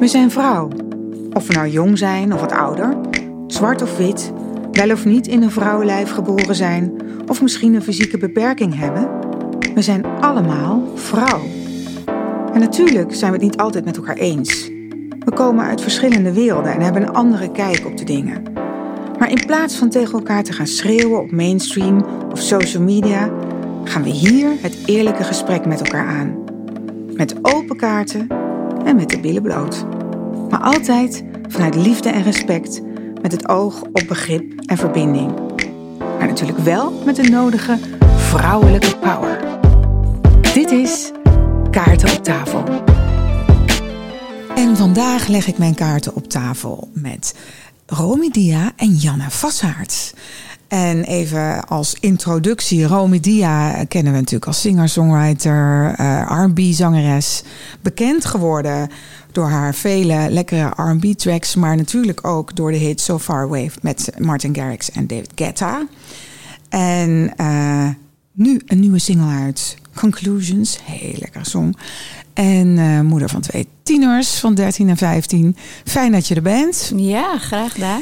We zijn vrouw. Of we nou jong zijn of wat ouder, zwart of wit, wel of niet in een vrouwenlijf geboren zijn, of misschien een fysieke beperking hebben. We zijn allemaal vrouw. En natuurlijk zijn we het niet altijd met elkaar eens. We komen uit verschillende werelden en hebben een andere kijk op de dingen. Maar in plaats van tegen elkaar te gaan schreeuwen op mainstream of social media, gaan we hier het eerlijke gesprek met elkaar aan. Met open kaarten en met de billen bloot. Maar altijd vanuit liefde en respect, met het oog op begrip en verbinding. Maar natuurlijk wel met de nodige vrouwelijke power. Dit is Kaarten op tafel. En vandaag leg ik mijn kaarten op tafel met Romy Dia en Janne Vassaert. En even als introductie, Romy Dia kennen we natuurlijk als singer-songwriter, uh, R&B-zangeres. Bekend geworden door haar vele lekkere R&B-tracks, maar natuurlijk ook door de hit So Far Away met Martin Garrix en David Guetta. En uh, nu een nieuwe single uit, Conclusions, heel lekker song. En uh, moeder van twee tieners van 13 en 15. Fijn dat je er bent. Ja, graag gedaan.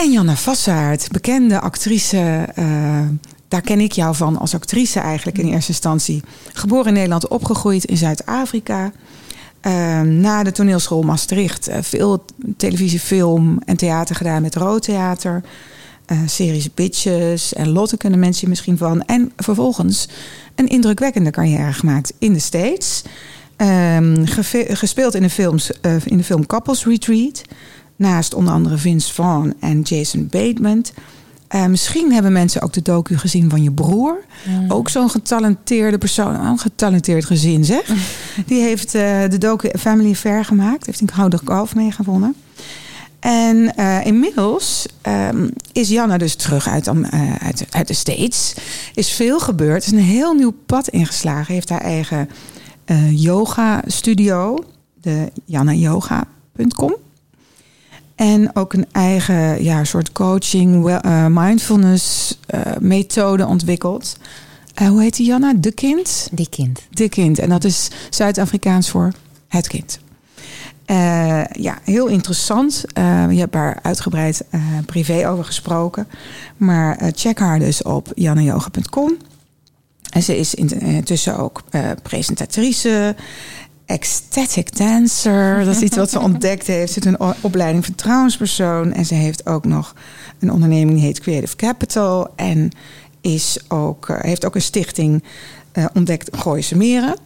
En Janne Vassaert, bekende actrice. Uh, daar ken ik jou van als actrice eigenlijk in eerste instantie. Geboren in Nederland, opgegroeid in Zuid-Afrika. Uh, na de toneelschool Maastricht uh, veel televisie, film en theater gedaan met Rood Theater. series Bitches en Lotte kennen mensen misschien van. En vervolgens een indrukwekkende carrière gemaakt in de States. Um, gespeeld in de, films, in de film Couples Retreat. Naast onder andere Vince Vaughn en Jason Bateman. Uh, misschien hebben mensen ook de docu gezien van je broer. Mm. Ook zo'n getalenteerde persoon. Een getalenteerd gezin, zeg. Die heeft uh, de docu Family Affair gemaakt. Heeft een Gouden Kalf meegewonnen. En uh, inmiddels um, is Janna dus terug uit, uh, uit, uit de States. Is veel gebeurd. Is een heel nieuw pad ingeslagen. Heeft haar eigen uh, yoga studio, de jannayoga.com. En ook een eigen ja, soort coaching, well, uh, mindfulness uh, methode ontwikkeld. hoe heet die Janna? De kind? De kind. De kind. En dat is Zuid-Afrikaans voor het kind. ja, heel interessant. je hebt daar uitgebreid privé over gesproken. Maar check haar dus op jannayoga.com. En ze is intussen ook presentatrice, ecstatic dancer. Dat is iets wat ze ontdekt heeft. Ze heeft een opleiding vertrouwenspersoon. En ze heeft ook nog een onderneming die heet Creative Capital. En is ook, uh, heeft ook een stichting uh, ontdekt Gooise Meren.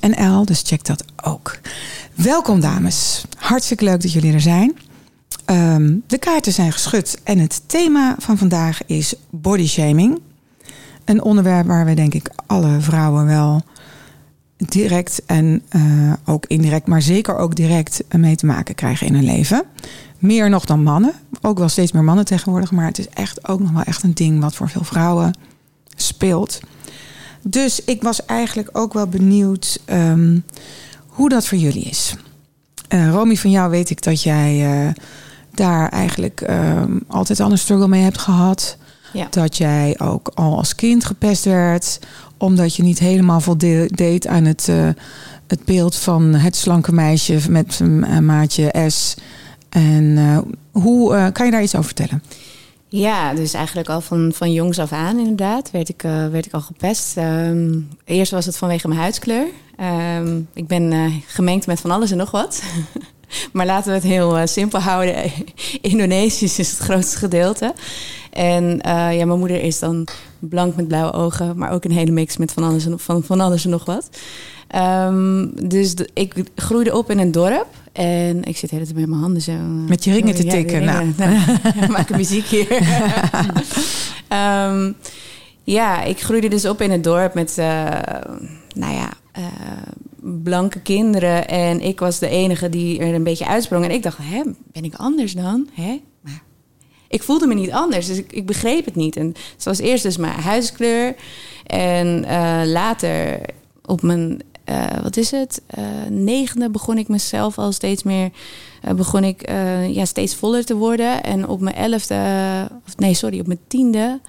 .nl, dus check dat ook. Welkom dames. Hartstikke leuk dat jullie er zijn. Um, de kaarten zijn geschud en het thema van vandaag is body shaming. Een onderwerp waar we denk ik alle vrouwen wel direct en uh, ook indirect, maar zeker ook direct mee te maken krijgen in hun leven. Meer nog dan mannen. Ook wel steeds meer mannen tegenwoordig, maar het is echt ook nog wel echt een ding wat voor veel vrouwen speelt. Dus ik was eigenlijk ook wel benieuwd um, hoe dat voor jullie is. Uh, Romy, van jou weet ik dat jij uh, daar eigenlijk um, altijd al een struggle mee hebt gehad. Ja. Dat jij ook al als kind gepest werd, omdat je niet helemaal voldeed aan het, uh, het beeld van het slanke meisje met een maatje S. En uh, hoe uh, kan je daar iets over vertellen? Ja, dus eigenlijk al van, van jongs af aan inderdaad werd ik, werd ik al gepest. Um, eerst was het vanwege mijn huidskleur. Um, ik ben gemengd met van alles en nog wat. maar laten we het heel simpel houden. Indonesisch is het grootste gedeelte. En uh, ja, mijn moeder is dan blank met blauwe ogen, maar ook een hele mix met van alles en, van, van alles en nog wat. Um, dus de, ik groeide op in een dorp en ik zit helemaal met mijn handen zo. Met je ringen te ja, tikken. nou. nou maak muziek hier. um, ja, ik groeide dus op in het dorp met, uh, nou ja, uh, blanke kinderen. En ik was de enige die er een beetje uitsprong. En ik dacht, hè, ben ik anders dan? Hè? ik voelde me niet anders. Dus ik, begreep het niet. En het was eerst dus mijn huidskleur. En uh, later op mijn, uh, wat is het? Negende begon ik mezelf al steeds meer, begon ik ja, steeds voller te worden. En op mijn elfde, nee, sorry, op mijn tiende,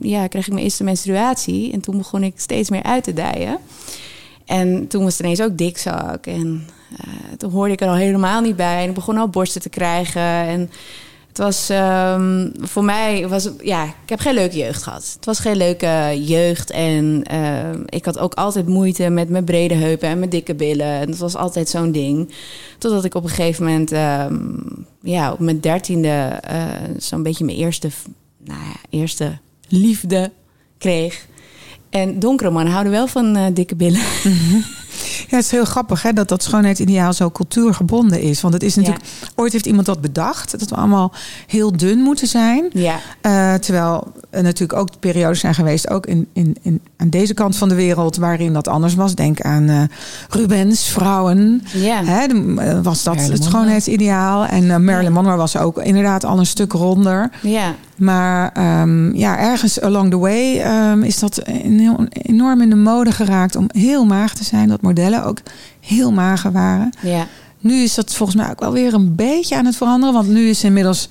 ja, kreeg ik mijn eerste menstruatie. En toen begon ik steeds meer uit te dijen. En toen was het ineens ook dikzak. En uh, toen hoorde ik er al helemaal niet bij. En ik begon al borsten te krijgen. En het was um, voor mij, was, ja, ik heb geen leuke jeugd gehad. Het was geen leuke jeugd. En uh, ik had ook altijd moeite met mijn brede heupen en mijn dikke billen. En dat was altijd zo'n ding. Totdat ik op een gegeven moment, ja, op mijn dertiende, uh, zo'n beetje mijn eerste, nou ja, eerste liefde kreeg. En donkere mannen houden wel van uh, dikke billen. Ja, het is heel grappig hè, dat dat schoonheidsideaal zo cultuurgebonden is. Want het is natuurlijk, ja. ooit heeft iemand dat bedacht. Dat we allemaal heel dun moeten zijn. Ja. Uh, terwijl er natuurlijk ook periodes zijn geweest, ook in, in, in, aan deze kant van de wereld, waarin dat anders was. Denk aan uh, Rubens, vrouwen. Ja. Hè, de, was dat Marilyn het schoonheidsideaal. En uh, Marilyn. Monroe was ook inderdaad al een stuk ronder. Ja. Maar um, ja, ergens along the way um, is dat enorm in de mode geraakt om heel maag te zijn. Dat modellen ook heel mager waren. Ja. Nu is dat volgens mij ook wel weer een beetje aan het veranderen. Want nu is inmiddels,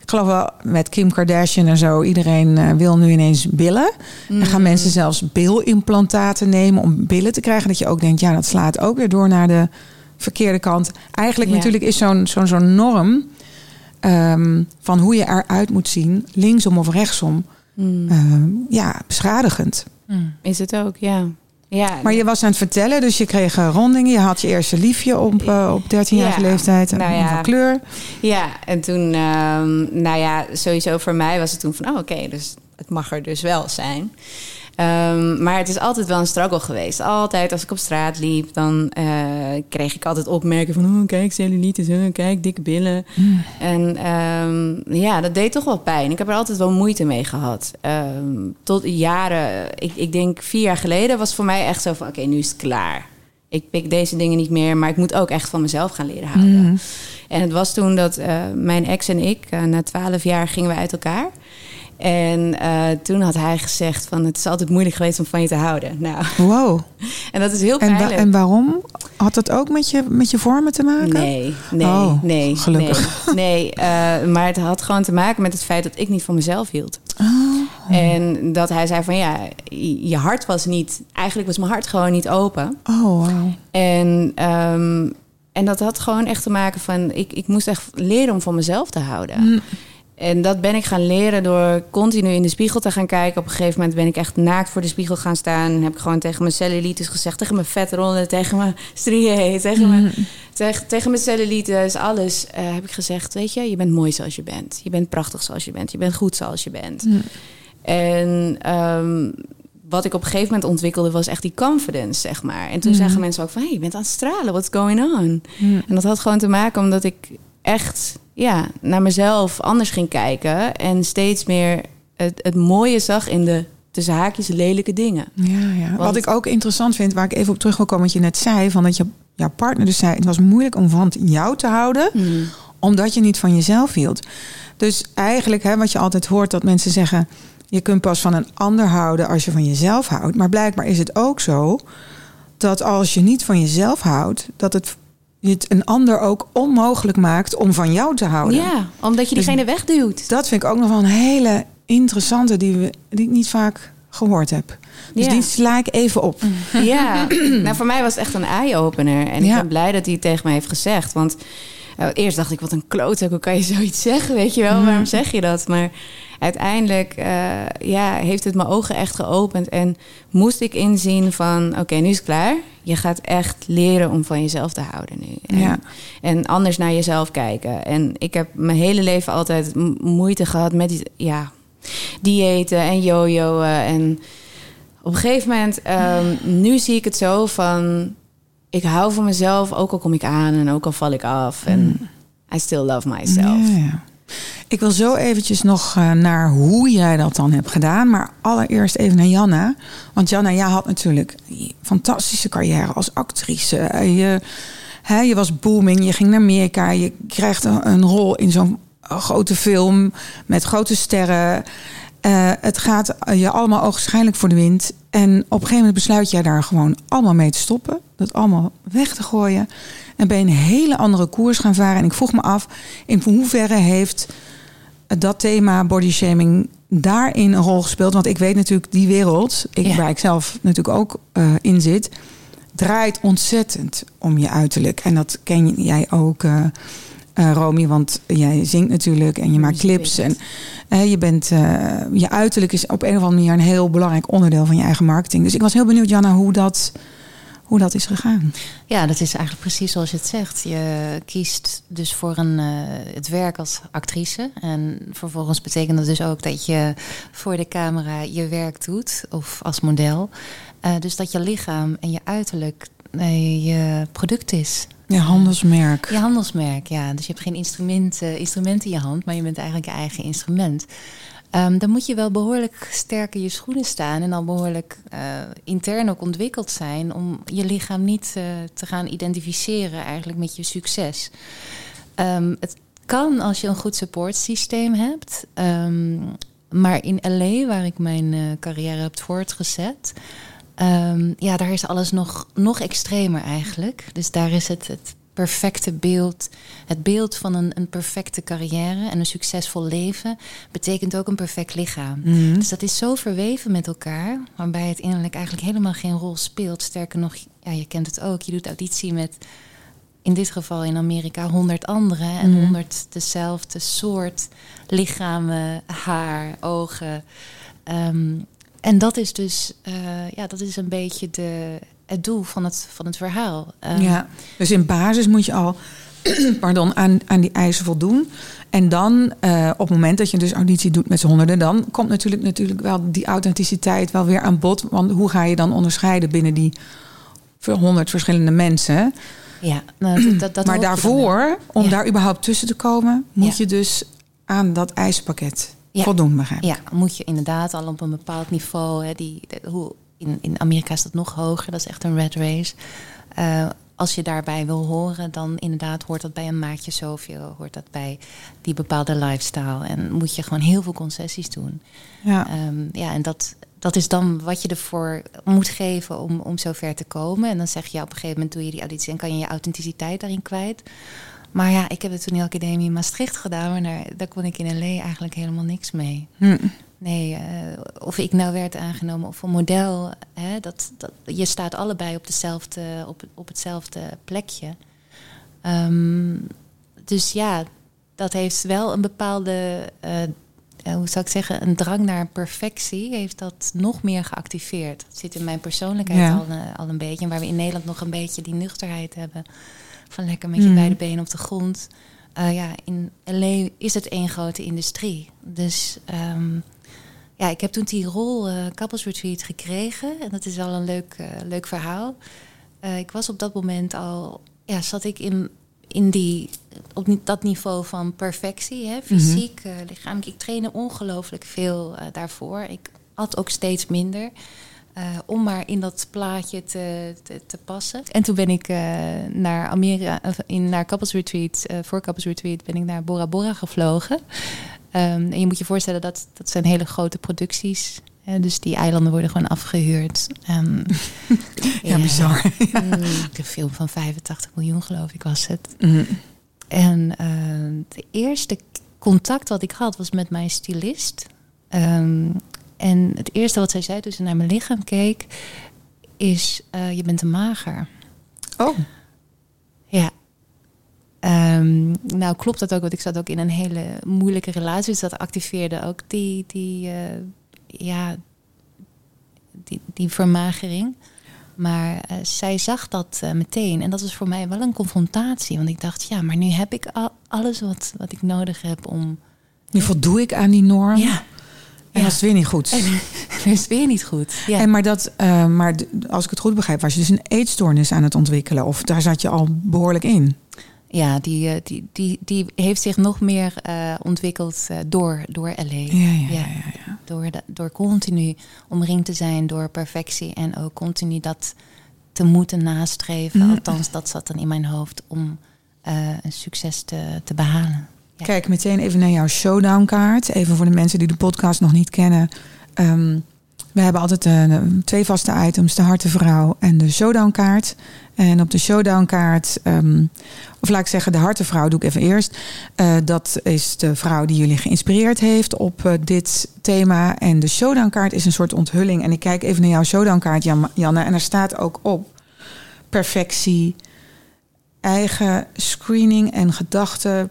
ik geloof wel met Kim Kardashian en zo, iedereen uh, wil nu ineens billen. Mm. En gaan mensen zelfs bilimplantaten nemen om billen te krijgen. Dat je ook denkt, ja, dat slaat ook weer door naar de verkeerde kant. Eigenlijk Ja. natuurlijk is zo'n zo'n zo'n norm um, van hoe je eruit moet zien, linksom of rechtsom, Mm. um, ja, beschadigend. Is het ook, ja. ja. Maar je was aan het vertellen, dus je kreeg rondingen. Je had je eerste liefje op, uh, op 13-jarige Ja, leeftijd. En nou ja. van kleur. Ja, en toen, ehm, nou ja, sowieso voor mij was het toen van, oh oké, dus het mag er dus wel zijn. Um, maar het is altijd wel een struggle geweest. Altijd als ik op straat liep, dan uh, kreeg ik altijd opmerken van... Oh, kijk, cellulitis, oh, kijk, dikke billen. Mm. En um, ja, dat deed toch wel pijn. Ik heb er altijd wel moeite mee gehad. Um, tot jaren, ik, ik denk vier jaar geleden was voor mij echt zo van... Oké, okay, nu is het klaar. Ik pik deze dingen niet meer, maar ik moet ook echt van mezelf gaan leren houden. Mm. En het was toen dat uh, mijn ex en ik, uh, na twaalf jaar gingen we uit elkaar... En uh, toen had hij gezegd van het is altijd moeilijk geweest om van je te houden. Nou, wow. En dat is heel en, pijnlijk. wa en waarom? Had dat ook met je, met je vormen te maken? Nee, nee, oh, nee. Gelukkig. Nee, nee uh, maar het had gewoon te maken met het feit dat ik niet van mezelf hield. Oh. En dat hij zei van ja, je hart was niet... Eigenlijk was mijn hart gewoon niet open. Oh, wow. En... Um, en dat had gewoon echt te maken van... Ik, ik moest echt leren om van mezelf te houden. Mm. En dat ben ik gaan leren door continu in de spiegel te gaan kijken. Op een gegeven moment ben ik echt naakt voor de spiegel gaan staan. En heb ik gewoon tegen mijn cellulitis gezegd, tegen mijn vetrollen, tegen mijn striën, tegen, mijn, tegen, tegen mijn cellulitis, alles. Uh, heb ik gezegd, weet je, je bent mooi zoals je bent. Je bent prachtig zoals je bent. Je bent goed zoals je bent. Mm. En um, wat ik op een gegeven moment ontwikkelde was echt die confidence, zeg maar. En toen Mm. zagen mensen ook van, hey, je bent aan het stralen, what's going on? Mm. En dat had gewoon te maken omdat ik echt ja, naar mezelf anders ging kijken. En steeds meer het, het mooie zag in de tussen haakjes lelijke dingen. Ja, ja. Want- Wat ik ook interessant vind, waar ik even op terug wil komen, wat je net zei, van dat je jouw partner dus zei, het was moeilijk om van jou te houden, Mm. omdat je niet van jezelf hield. Dus eigenlijk, hè, wat je altijd hoort, dat mensen zeggen, je kunt pas van een ander houden als je van jezelf houdt. Maar blijkbaar is het ook zo dat als je niet van jezelf houdt, dat het het een ander ook onmogelijk maakt om van jou te houden. Ja, omdat je Dus- diegene wegduwt. Dat vind ik ook nog wel een hele interessante die, we, die ik niet vaak gehoord heb. Dus Ja. die sla ik even op. Ja, nou voor mij was het echt een eye-opener. En Ja. ik ben blij dat hij het tegen mij heeft gezegd. Want uh, eerst dacht ik, wat een klootzak, hoe kan je zoiets zeggen? Weet je wel, Mm. waarom zeg je dat? Maar uiteindelijk uh, ja, heeft het mijn ogen echt geopend. En moest ik inzien van, oké, okay, nu is het klaar. Je gaat echt leren om van jezelf te houden nu. En, Ja. en anders naar jezelf kijken. En ik heb mijn hele leven altijd moeite gehad met die, ja, diëten en jojoen. En op een gegeven moment, um, nu zie ik het zo van... Ik hou van mezelf, ook al kom ik aan en ook al val ik af. En I still love myself. Ja, ja. Ik wil zo eventjes nog uh, naar hoe jij dat dan hebt gedaan. Maar allereerst even naar Janna. Want Janna, jij had natuurlijk een fantastische carrière als actrice. Je, hè, je was booming, je ging naar Amerika. Je krijgt een, rol in zo'n grote film met grote sterren. Het gaat je allemaal ogenschijnlijk voor de wind. En op een gegeven moment besluit jij daar gewoon allemaal mee te stoppen. Dat allemaal weg te gooien. En ben je een hele andere koers gaan varen. En ik vroeg me af, in hoeverre heeft dat thema body shaming daarin een rol gespeeld? Want ik weet natuurlijk die wereld, ik, Ja. waar ik zelf natuurlijk ook uh, in zit. draait ontzettend om je uiterlijk. En dat ken jij ook, uh, uh, Romy, want jij zingt natuurlijk en je maakt clips. En uh, je bent, je uiterlijk is op een of andere manier een heel belangrijk onderdeel van je eigen marketing. Dus ik was heel benieuwd, Janna, hoe dat hoe dat is gegaan. Ja, dat is eigenlijk precies zoals je het zegt. Je kiest dus voor een, uh, het werk als actrice. En vervolgens betekent dat dus ook dat je voor de camera je werk doet, of als model. Uh, dus dat je lichaam en je uiterlijk uh, je product is. Je handelsmerk. Je handelsmerk, ja. Dus je hebt geen instrument, instrument in je hand, maar je bent eigenlijk je eigen instrument. Um, dan moet je wel behoorlijk sterk in je schoenen staan en al behoorlijk uh, intern ook ontwikkeld zijn om je lichaam niet uh, te gaan identificeren eigenlijk met je succes. Um, het kan als je een goed supportsysteem hebt, um, maar in LA, waar ik mijn uh, carrière heb voortgezet, ja, daar is alles nog, nog extremer eigenlijk. Dus daar is het, het perfecte beeld. Het beeld van een, een perfecte carrière en een succesvol leven betekent ook een perfect lichaam. Mhm. Dus dat is zo verweven met elkaar, waarbij het innerlijk eigenlijk helemaal geen rol speelt. Sterker nog, ja, je kent het ook. Je doet auditie met, in dit geval in Amerika, honderd anderen en Mhm. honderd dezelfde soort lichamen, haar, ogen. Ehm, en dat is dus, eh, ja, dat is een beetje de, het doel van het, van het verhaal. Ehm, Ja, dus in basis moet je al pardon, aan, aan die eisen voldoen. En dan, eh, op het moment dat je dus auditie doet met z'n honderden... dan komt natuurlijk, natuurlijk wel die authenticiteit wel weer aan bod. Want hoe ga je dan onderscheiden binnen die honderd verschillende mensen? Ja, nou, dat, dat, dat maar daarvoor, om Ja. daar überhaupt tussen te komen... moet Ja. je dus aan dat eisenpakket Ja. voldoen, begrijp ik. Ja, moet je inderdaad al op een bepaald niveau. Hè, die, de- hoe, in, in Amerika is dat nog hoger, dat is echt een red race. Eh, als je daarbij wil horen, dan inderdaad hoort dat bij een maatje zoveel, hoort dat bij die bepaalde lifestyle. En moet je gewoon heel veel concessies doen. Ja. Ehm, ja, en dat, dat is dan wat je ervoor moet geven om, om zover te komen. En dan zeg je op een gegeven moment doe je die auditie en kan je je authenticiteit daarin kwijt. Maar ja, ik heb de toneelacademie in Maastricht gedaan, maar daar, daar kon ik in LA eigenlijk helemaal niks mee. Hm. Nee, eh, of ik nou werd aangenomen of een model, hè, dat, dat, je staat allebei op, dezelfde, op, op hetzelfde plekje. Ehm, dus ja, dat heeft wel een bepaalde, eh, eh, hoe zou ik zeggen, een drang naar perfectie, heeft dat nog meer geactiveerd. Dat zit in mijn persoonlijkheid Ja. al, al een beetje. En waar we in Nederland nog een beetje die nuchterheid hebben, van lekker met je Mhm. beide benen op de grond. Eh, ja, in LA is het één grote industrie. Dus ehm, ja, ik heb toen die rol eh Couples Retreat gekregen. En dat is wel een leuk, eh, leuk verhaal. Eh, ik was op dat moment al, ja, zat ik in, in die, op dat niveau van perfectie, hè, fysiek, eh, lichamelijk. Ik trainde ongelooflijk veel daarvoor. Ik at ook steeds minder. om maar in dat plaatje te, te, te passen. En toen ben ik naar Amerika, in, naar Couples Retreat, voor Couples Retreat, ben ik naar Bora Bora gevlogen. Ehm, en je moet je voorstellen dat dat zijn hele grote producties. Dus die eilanden worden gewoon afgehuurd. Ehm, Ja, bizar. Mm, een film van 85 miljoen, geloof ik, was het. Hm. En eh, de eerste contact wat ik had was met mijn stylist. En het eerste wat zij zei toen ze naar mijn lichaam keek, is: eh, Je bent te mager. Oh, Ja. Ehm, nou klopt dat ook, want ik zat ook in een hele moeilijke relatie. Dus dat activeerde ook die, die, eh, ja, die, die vermagering. Maar eh, zij zag dat eh, meteen. En dat was voor mij wel een confrontatie. Want ik dacht, ja, maar nu heb ik al, alles wat, wat ik nodig heb om... nu voldoe ik aan die norm. Ja, En ja. dat is weer niet goed. En dat is weer niet goed. Ja. En maar dat, maar als ik het goed begrijp, was je dus een eetstoornis aan het ontwikkelen. Of daar zat je al behoorlijk in. Ja, die, eh, die, die, die heeft zich nog meer eh, ontwikkeld eh, door, door LA. Ja, ja, ja. Ja. Door, de, door continu omringd te zijn door perfectie en ook continu dat te moeten nastreven. Mhm. Althans, dat zat dan in mijn hoofd om een succes te, te behalen. Ja. Kijk meteen even naar jouw showdown-kaart. Even voor de mensen die de podcast nog niet kennen. Ehm, we hebben altijd eh, twee vaste items: de hartenvrouw en de showdown-kaart. En op de showdown-kaart, ehm, of laat ik zeggen, de hartenvrouw doe ik even eerst. Eh, dat is de vrouw die jullie geïnspireerd heeft op eh, dit thema. En de showdown-kaart is een soort onthulling. En ik kijk even naar jouw showdown-kaart, Jan- Janne. En er staat ook op perfectie, eigen screening en gedachten,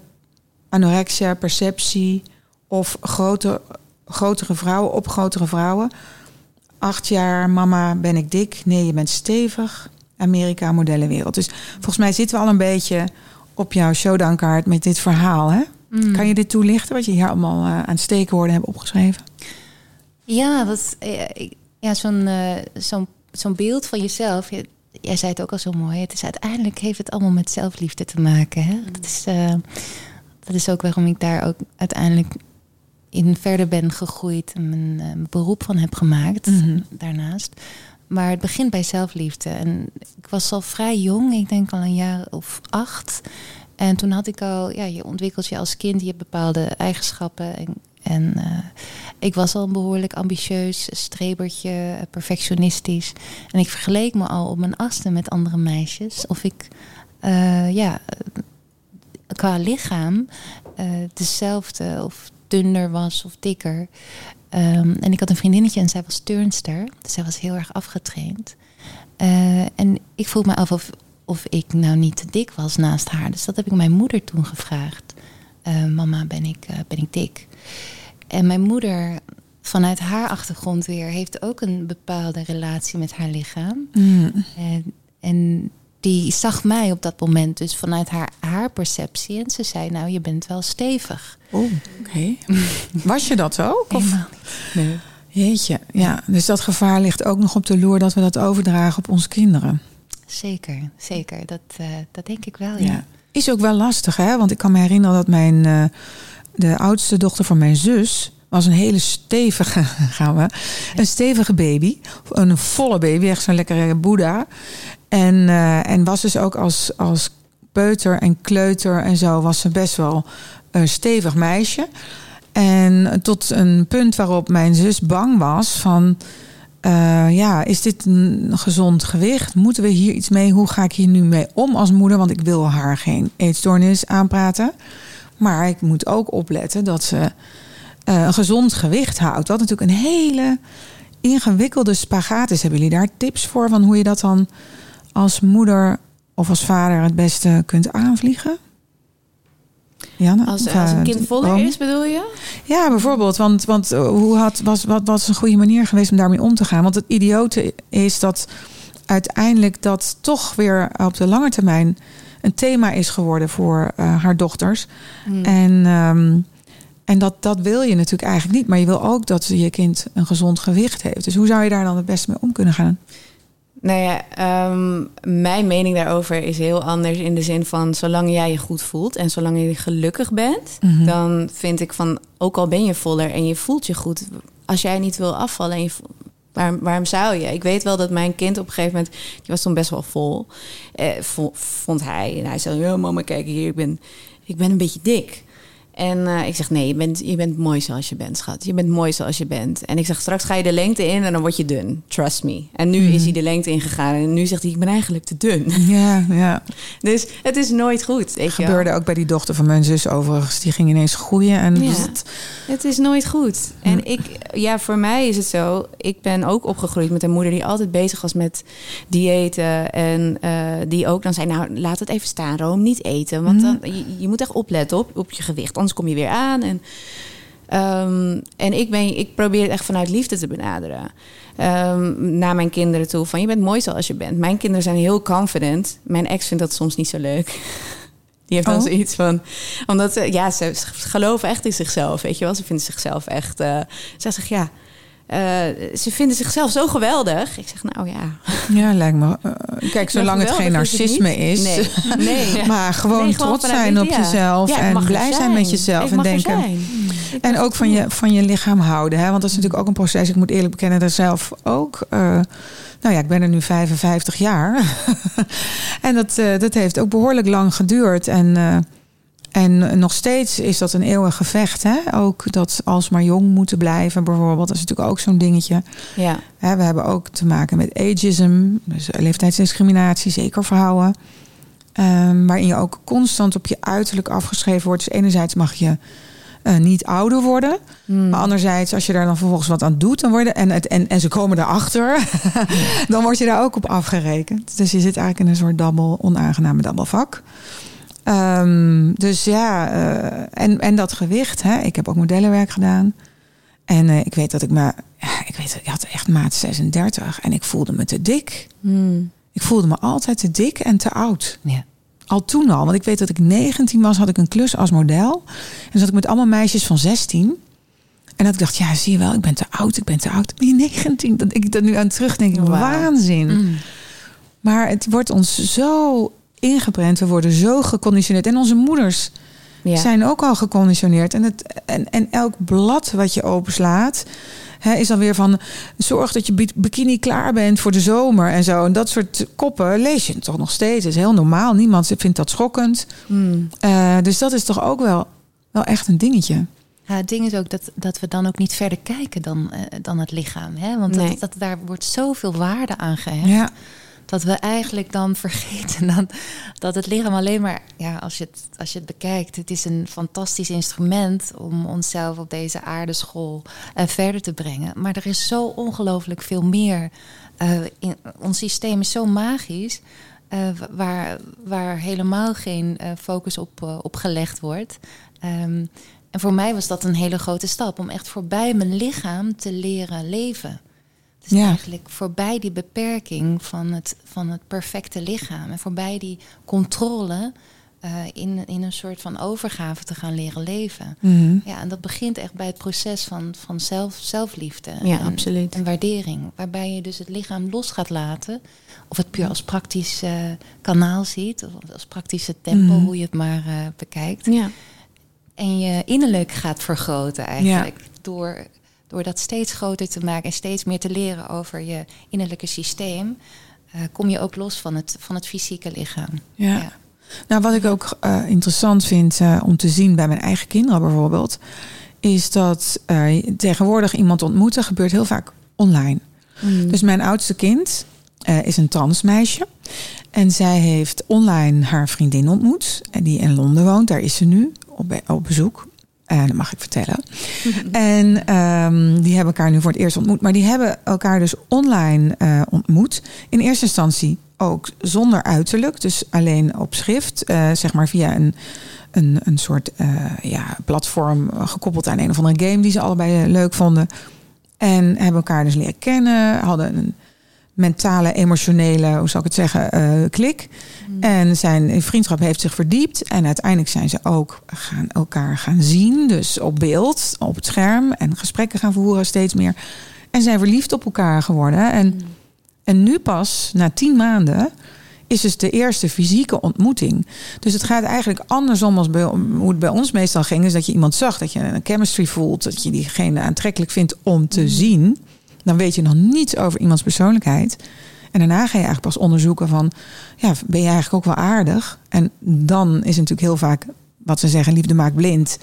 anorexia, perceptie of grote, grotere vrouwen op grotere vrouwen. Acht jaar, mama, ben ik dik? Nee, je bent stevig. Amerika, modellenwereld. Dus volgens mij zitten we al een beetje op jouw showdownkaart met dit verhaal. Hè? Mm. Kan je dit toelichten, wat je hier allemaal uh, aan steekwoorden hebt opgeschreven? Ja, dat, uh, ja zo'n uh, zo'n zo'n beeld van jezelf. Je, jij zei het ook al zo mooi. Het is uiteindelijk heeft het allemaal met zelfliefde te maken. Hè? Dat, is, dat is ook waarom ik daar ook uiteindelijk in verder ben gegroeid en mijn, mijn beroep van heb gemaakt. Mm -hmm. Daarnaast. Maar het begint bij zelfliefde. En ik was al vrij jong, ik denk al een jaar of acht. En toen had ik al, ja, je ontwikkelt je als kind, je hebt bepaalde eigenschappen. En, en uh, ik was al een behoorlijk ambitieus, strebertje, perfectionistisch. En ik vergeleek me al op mijn achtste met andere meisjes. Of ik, uh, ja, qua lichaam uh, dezelfde of dunner was of dikker. Um, en ik had een vriendinnetje en zij was turnster. Dus zij was heel erg afgetraind. Uh, en ik vroeg me af of, of ik nou niet te dik was naast haar. Dus dat heb ik mijn moeder toen gevraagd. Uh, mama, ben ik, uh, ben ik dik? En mijn moeder, vanuit haar achtergrond weer... heeft ook een bepaalde relatie met haar lichaam. Mm. En, en die zag mij op dat moment dus vanuit haar, haar perceptie. En ze zei, nou, je bent wel stevig. Oh, oké. Okay. Was je dat ook? Of? Nee. Jeetje, ja. Dus dat gevaar ligt ook nog op de loer dat we dat overdragen op onze kinderen. Zeker, zeker. Dat, uh, dat denk ik wel, ja. ja. Is ook wel lastig, hè? Want ik kan me herinneren dat mijn... Uh, de oudste dochter van mijn zus was een hele stevige, gaan we, een stevige baby. Een volle baby, echt zo'n lekkere boeddha. En, uh, en was dus ook als, als peuter en kleuter en zo was ze best wel een stevig meisje. En tot een punt waarop mijn zus bang was van... Uh, ja, is dit een gezond gewicht? Moeten we hier iets mee? Hoe ga ik hier nu mee om als moeder? Want ik wil haar geen eetstoornis aanpraten. Maar ik moet ook opletten dat ze een gezond gewicht houdt. Wat natuurlijk een hele ingewikkelde spagaat is. Hebben jullie daar tips voor van hoe je dat dan als moeder of als vader het beste kunt aanvliegen? Janne, als, als een kind voller is, bedoel je? Ja, bijvoorbeeld. Want, want hoe had, was, wat was een goede manier geweest om daarmee om te gaan? Want het idiote is dat uiteindelijk dat toch weer op de lange termijn een thema is geworden voor uh, haar dochters. Hmm. En, um, en dat, dat wil je natuurlijk eigenlijk niet. Maar je wil ook dat je kind een gezond gewicht heeft. Dus hoe zou je daar dan het beste mee om kunnen gaan? Nou ja, um, mijn mening daarover is heel anders in de zin van zolang jij je goed voelt en zolang je gelukkig bent, mm -hmm. dan vind ik van ook al ben je voller en je voelt je goed, als jij niet wil afvallen, en je, waarom, waarom zou je? Ik weet wel dat mijn kind op een gegeven moment, die was toen best wel vol, eh, vond hij. En hij zei, ja mama, kijk hier, ik ben, ik ben een beetje dik. En uh, ik zeg, nee, je bent, je bent mooi zoals je bent, schat. Je bent mooi zoals je bent. En ik zeg, straks ga je de lengte in en dan word je dun. Trust me. En nu mm. is hij de lengte ingegaan. En nu zegt hij, ik ben eigenlijk te dun. Ja, ja. Dus het is nooit goed. Het gebeurde ook bij die dochter van mijn zus overigens. Die ging ineens groeien. En ja, dus het... het is nooit goed. Mm. En ik, ja, voor mij is het zo. Ik ben ook opgegroeid met een moeder die altijd bezig was met diëten. En uh, die ook dan zei, nou, laat het even staan, Room. Niet eten. Want dan, je, je moet echt opletten op, op je gewicht anders kom je weer aan. En, um, en ik, ben, ik probeer het echt vanuit liefde te benaderen. Um, naar mijn kinderen toe. Van je bent mooi zoals je bent. Mijn kinderen zijn heel confident. Mijn ex vindt dat soms niet zo leuk. Die heeft dan oh. zoiets van. Omdat ze, ja, ze geloven echt in zichzelf. Weet je wel, ze vinden zichzelf echt. Uh, ze zegt ja. Uh, ze vinden zichzelf zo geweldig. Ik zeg, nou ja. Ja, lijkt me. Uh, kijk, zolang het geen narcisme is. nee. nee. maar gewoon nee, trots gewoon zijn op ja. jezelf. Ja, en blij zijn. zijn met jezelf. en denken. En ook van je, van je lichaam houden. Hè? Want dat is natuurlijk ook een proces. Ik moet eerlijk bekennen dat zelf ook. Uh, nou ja, ik ben er nu 55 jaar. en dat, dat heeft ook behoorlijk lang geduurd. En en nog steeds is dat een eeuwig gevecht. Hè? Ook dat alsmaar jong moeten blijven, bijvoorbeeld. Dat is natuurlijk ook zo'n dingetje. Ja. We hebben ook te maken met ageism, dus leeftijdsdiscriminatie, zeker vrouwen. Um, waarin je ook constant op je uiterlijk afgeschreven wordt. Dus enerzijds mag je eh, niet ouder worden. Hmm. Maar anderzijds, als je daar dan vervolgens wat aan doet, dan worden en, het, en, en ze komen erachter, dan word je daar ook op afgerekend. Dus je zit eigenlijk in een soort dabbel, onaangename dabbelvak. Ehm, dus ja, eh, en, en dat gewicht. Hè? Ik heb ook modellenwerk gedaan. En eh, ik weet dat ik me, ja, ik weet, ik had echt maat 36 en ik voelde me te dik. Hmm. Ik voelde me altijd te dik en te oud. Ja. Al toen al, want ik weet dat ik 19 was, had ik een klus als model. En zat ik met allemaal meisjes van 16. En dat ik dacht, ja, zie je wel, ik ben te oud, ik ben te oud. Ik ben 19. Dat ik dat nu aan terug denk, ik, Wauw. waanzin. Mm. Maar het wordt ons zo ingeprent, we worden zo geconditioneerd. En onze moeders Ja. zijn ook al geconditioneerd. En, het, en, en elk blad wat je openslaat, hè, is dan weer van zorg dat je bi- bikini klaar bent voor de zomer en zo. En dat soort koppen lees je toch nog steeds. Het is heel normaal. Niemand vindt dat schokkend. Hmm. Eh, dus dat is toch ook wel, wel echt een dingetje. Ja, het ding is ook dat, dat we dan ook niet verder kijken dan, eh, dan het lichaam. Hè? Want Nee. dat, dat, daar wordt zoveel waarde aan gehecht. Ja, Dat we eigenlijk dan vergeten dan, dat het lichaam alleen maar, ja, als je, het, als je het bekijkt, het is een fantastisch instrument om onszelf op deze aardeschool eh, verder te brengen. Maar er is zo ongelooflijk veel meer. Eh, in, ons systeem is zo magisch. eh, waar, waar helemaal geen focus op, op gelegd wordt. Ehm, en voor mij was dat een hele grote stap om echt voorbij mijn lichaam te leren leven. Dus Ja. eigenlijk voorbij die beperking van het, van het perfecte lichaam. En voorbij die controle eh, in, in een soort van overgave te gaan leren leven. Mhm. Ja, en dat begint echt bij het proces van, van zelf, zelfliefde. Ja, en, absoluut. En waardering. Waarbij je dus het lichaam los gaat laten. Of het puur als praktisch eh, kanaal ziet. Of als praktische tempel, Mhm. hoe je het maar eh, bekijkt. Ja. En je innerlijk gaat vergroten eigenlijk. Door, door dat steeds groter te maken en steeds meer te leren over je innerlijke systeem. eh, kom je ook los van het, van het fysieke lichaam. Ja. Ja. Nou, wat ik ook eh, interessant vind eh, om te zien bij mijn eigen kinderen bijvoorbeeld, is dat tegenwoordig iemand ontmoeten gebeurt heel vaak online. Hmm. Dus mijn oudste kind is een transmeisje. En zij heeft online haar vriendin ontmoet. En die in Londen woont. Daar is ze nu op bezoek. En dat mag ik vertellen. En ehm, die hebben elkaar nu voor het eerst ontmoet. Maar die hebben elkaar dus online eh, ontmoet. In eerste instantie ook zonder uiterlijk. Dus alleen op schrift. eh, zeg maar via een, een, een soort ja, platform gekoppeld aan een of andere game die ze allebei leuk vonden. En hebben elkaar dus leren kennen. Hadden een mentale, emotionele, hoe zou ik het zeggen, eh, klik. En zijn vriendschap heeft zich verdiept. En uiteindelijk zijn ze ook gaan elkaar gaan zien. Dus op beeld, op het scherm. En gesprekken gaan voeren steeds meer. En zijn verliefd op elkaar geworden. En, en nu pas, na tien maanden, is dus de eerste fysieke ontmoeting. Dus het gaat eigenlijk andersom als bij, hoe het bij ons meestal ging. Is dat je iemand zag, dat je een chemistry voelt. Dat je diegene aantrekkelijk vindt om te zien. Dan weet je nog niets over iemands persoonlijkheid. En daarna ga je eigenlijk pas onderzoeken van... ja, ben je eigenlijk ook wel aardig? En dan is het natuurlijk heel vaak wat ze zeggen, liefde maakt blind.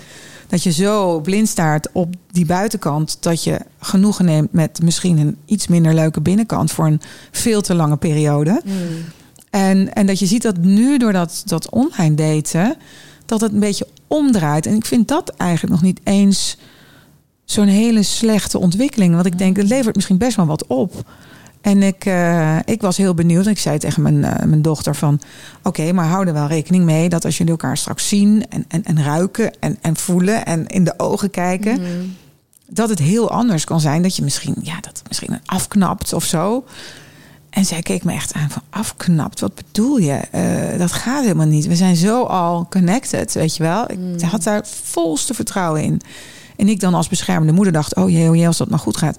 Dat je zo blind staart op die buitenkant... dat je genoegen neemt met misschien een iets minder leuke binnenkant... voor een veel te lange periode. Hmm. En, en dat je ziet dat nu door dat, dat online daten... dat het een beetje omdraait. En ik vind dat eigenlijk nog niet eens zo'n hele slechte ontwikkeling. Want ik denk, het levert misschien best wel wat op. En ik, eh, ik was heel benieuwd. En ik zei tegen mijn, eh, mijn dochter van... oké, maar hou er wel rekening mee... dat als jullie elkaar straks zien en, en, en ruiken en, en voelen... en in de ogen kijken... Hmm. dat het heel anders kan zijn. Dat je misschien, ja, dat misschien afknapt of zo. En zij keek me echt aan van afknapt. Wat bedoel je? Eh, dat gaat helemaal niet. We zijn zo al connected, weet je wel. Ik had daar volste vertrouwen in. En ik dan als beschermende moeder dacht... oh jee, oh jee, als dat maar goed gaat.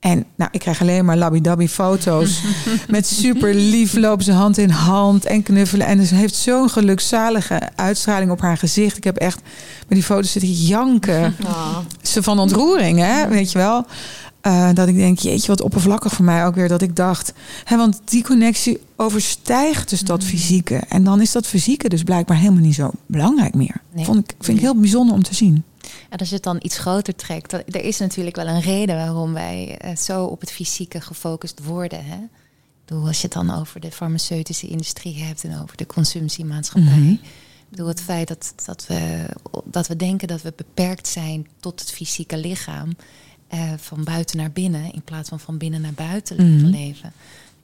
En nou, ik krijg alleen maar labby foto's. met super lief lopen ze hand in hand en knuffelen. En ze heeft zo'n gelukzalige uitstraling op haar gezicht. Ik heb echt met die foto's zitten janken. Oh. Ze van ontroering, hè, weet je wel. Eh, dat ik denk, jeetje, wat oppervlakkig voor mij ook weer. Dat ik dacht, hè, want die connectie overstijgt dus dat fysieke. En dan is dat fysieke dus blijkbaar helemaal niet zo belangrijk meer. Nee. Vond ik, vind ik heel bijzonder om te zien. En als je het dan iets groter trekt, dan- er is natuurlijk wel een reden waarom wij eh, zo op het fysieke gefocust worden. Hè? Bedoel, als je het dan over de farmaceutische industrie hebt en over de consumptiemaatschappij. Ik bedoel, het feit dat, dat, we, dat we denken dat we beperkt zijn tot het fysieke lichaam. Uh, van buiten naar binnen, in plaats van van binnen naar buiten mm -hmm. leven.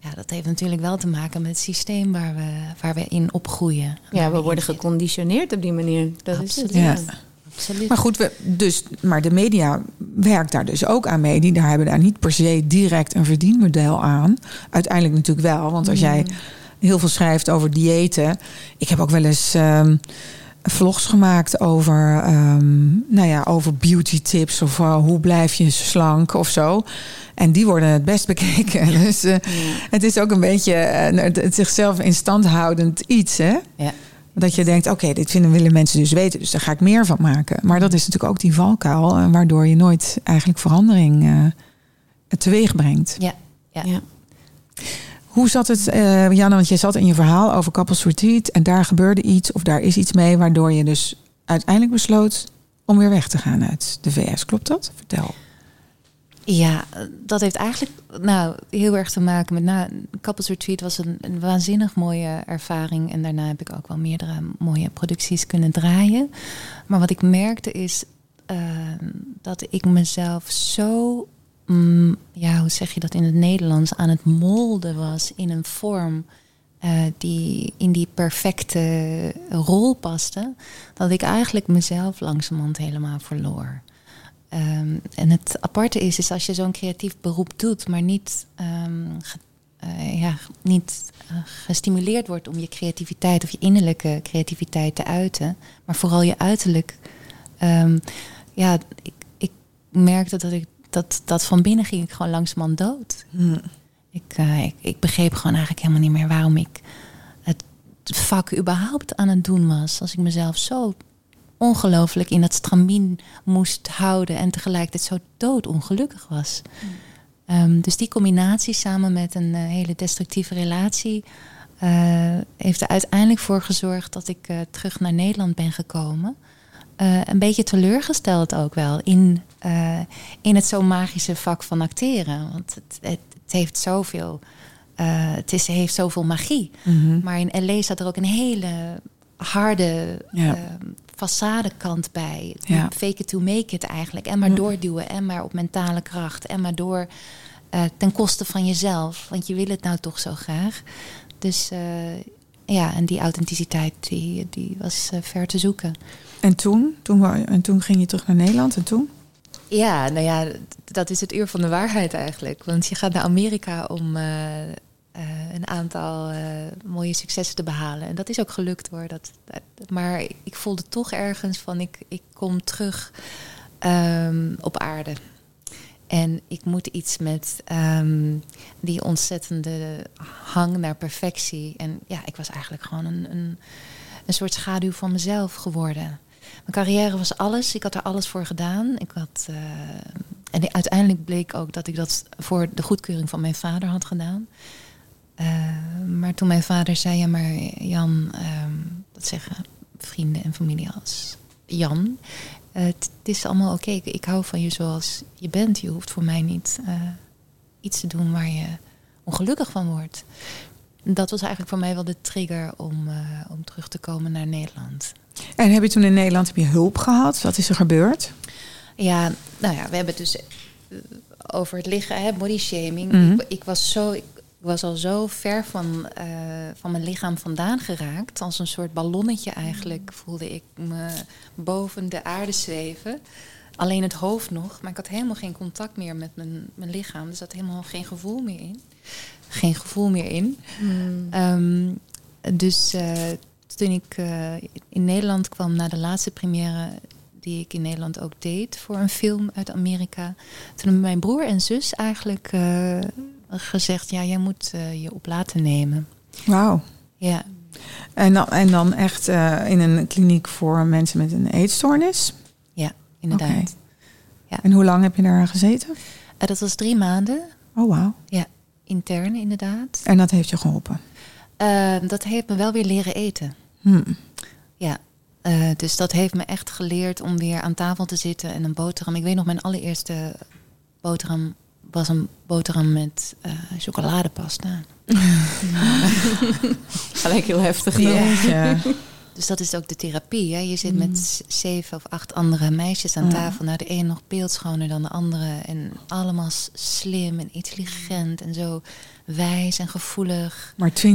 Ja, dat heeft natuurlijk wel te maken met het systeem waar we, waar we in opgroeien. Ja, we worden geconditioneerd op die manier. Dat Absoluut. is het. Ja. Absoluut. Maar goed, we, dus, maar de media werkt daar dus ook aan mee. Die daar hebben daar niet per se direct een verdienmodel aan. Uiteindelijk natuurlijk wel. Want als jij heel veel schrijft over diëten. Ik heb ook wel eens um, vlogs gemaakt over, um, nou ja, over beauty tips. Of uh, hoe blijf je slank of zo. En die worden het best bekeken. Dus uh, ja. het is ook een beetje uh, het zichzelf in stand houdend iets. Hè? Ja. Dat je denkt, oké, okay, dit vinden willen mensen dus weten, dus daar ga ik meer van maken. Maar dat is natuurlijk ook die valkuil, uh, waardoor je nooit eigenlijk verandering uh, teweeg brengt. Ja, ja. ja. Hoe zat het, uh, Jana, want je zat in je verhaal over Couples Retreat en daar gebeurde iets of daar is iets mee, waardoor je dus uiteindelijk besloot om weer weg te gaan uit de VS. Klopt dat? Vertel. Ja, dat heeft eigenlijk nou, heel erg te maken met... Nou, Couples Retreat was een, een, waanzinnig mooie ervaring. En daarna heb ik ook wel meerdere mooie producties kunnen draaien. Maar wat ik merkte is uh, dat ik mezelf zo... Mm, ja, hoe zeg je dat in het Nederlands? Aan het molden was in een vorm... Uh, die in die perfecte rol paste... dat ik eigenlijk mezelf langzamerhand helemaal verloor. Um, en het aparte is, is als je zo'n creatief beroep doet, maar niet, um, ge, uh, ja, niet uh, gestimuleerd wordt om je creativiteit of je innerlijke creativiteit te uiten, maar vooral je uiterlijk. Um, ja, ik, ik merkte dat ik dat, dat van binnen ging ik gewoon langzamerhand dood. Hmm. Ik, uh, ik, ik begreep gewoon eigenlijk helemaal niet meer waarom ik het vak überhaupt aan het doen was. Als ik mezelf zo ongelooflijk in dat stramien moest houden en tegelijkertijd zo doodongelukkig was. Mm. Um, dus die combinatie samen met een uh, hele destructieve relatie uh, heeft er uiteindelijk voor gezorgd dat ik uh, terug naar Nederland ben gekomen. een beetje teleurgesteld ook wel in, in het zo magische vak van acteren. Want het, het, het heeft zoveel. het is, heeft zoveel magie. Mm -hmm. Maar in LA zat er ook een hele harde ja. uh, façadekant bij. Ja. Fake it to make it eigenlijk. En maar doorduwen en maar op mentale kracht. En maar door uh, ten koste van jezelf. Want je wil het nou toch zo graag. Dus uh, ja, en die authenticiteit die, die was uh, ver te zoeken. En toen? toen? En toen ging je terug naar Nederland en toen? Ja, nou ja, dat is het uur van de waarheid eigenlijk. Want je gaat naar Amerika om eh, eh, een aantal eh, mooie successen te behalen. En dat is ook gelukt hoor. Dat, maar ik voelde toch ergens van ik, ik kom terug ehm, op aarde. En ik moet iets met ehm, die ontzettende hang naar perfectie. En ja, ik was eigenlijk gewoon een, een, een soort schaduw van mezelf geworden. Mijn carrière was alles. Ik had er alles voor gedaan. Ik had, uh, en uiteindelijk bleek ook dat ik dat voor de goedkeuring van mijn vader had gedaan. Uh, maar toen mijn vader zei: Ja, maar Jan, um, dat zeggen vrienden en familie als Jan. Uh, het is allemaal oké. Okay. Ik, hou van je zoals je bent. Je hoeft voor mij niet iets te doen waar je ongelukkig van wordt. Dat was eigenlijk voor mij wel de trigger om, om terug te komen naar Nederland. En heb je toen in Nederland heb je hulp gehad? Wat is er gebeurd? Ja, nou ja, we hebben dus uh, over het liggen, hè, body shaming. Mhm. Mm -hmm. ik, ik, was zo, ik was al zo ver van, uh, van mijn lichaam vandaan geraakt. Als een soort ballonnetje eigenlijk voelde ik me boven de aarde zweven. Alleen het hoofd nog, maar ik had helemaal geen contact meer met mijn, mijn lichaam. Er zat helemaal geen gevoel meer in. Geen gevoel meer in. Mm. Um, dus uh, toen ik uh, in Nederland kwam na de laatste première die ik in Nederland ook deed voor een film uit Amerika. Toen mijn broer en zus eigenlijk uh, gezegd: ja, jij moet uh, je op laten nemen. Wauw. Ja. En dan, en dan echt uh, in een kliniek voor mensen met een eetstoornis? Ja, inderdaad. Okay. Ja. En hoe lang heb je daar gezeten? dat was drie maanden. Oh, wauw. Ja, intern inderdaad. En dat heeft je geholpen? dat heeft me wel weer leren eten. Hmm. Ja, uh, dus dat heeft me echt geleerd om weer aan tafel te zitten en een boterham. Ik weet nog, mijn allereerste boterham was een boterham met uh, chocoladepasta. Gelijk heel heftig. Ja. Dus dat is ook de therapie. Hè? Je zit met z- zeven of acht andere meisjes aan Ja. tafel. Nou, de een nog beeldschoner dan de andere. En allemaal slim en intelligent en zo wijs en gevoelig. Maar 20.000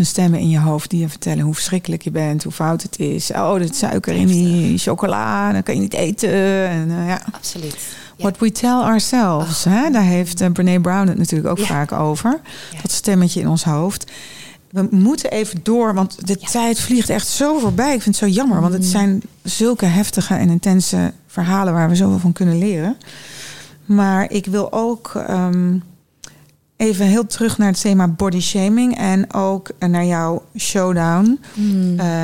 stemmen in je hoofd die je vertellen hoe verschrikkelijk je bent, hoe fout het is. Oh, dat suiker in die chocola, dan kan je niet eten. En, eh, ja. Absoluut. Ja. What we tell ourselves. Hè? Daar heeft uh, Brene Brown het natuurlijk ook Ja. vaak over. Ja. Dat stemmetje in ons hoofd. We moeten even door, want de tijd vliegt echt zo voorbij. Ik vind het zo jammer, want het Mm. zijn zulke heftige en intense verhalen waar we zoveel van kunnen leren. Maar ik wil ook ehm, even heel terug naar het thema body shaming en ook naar jouw showdown,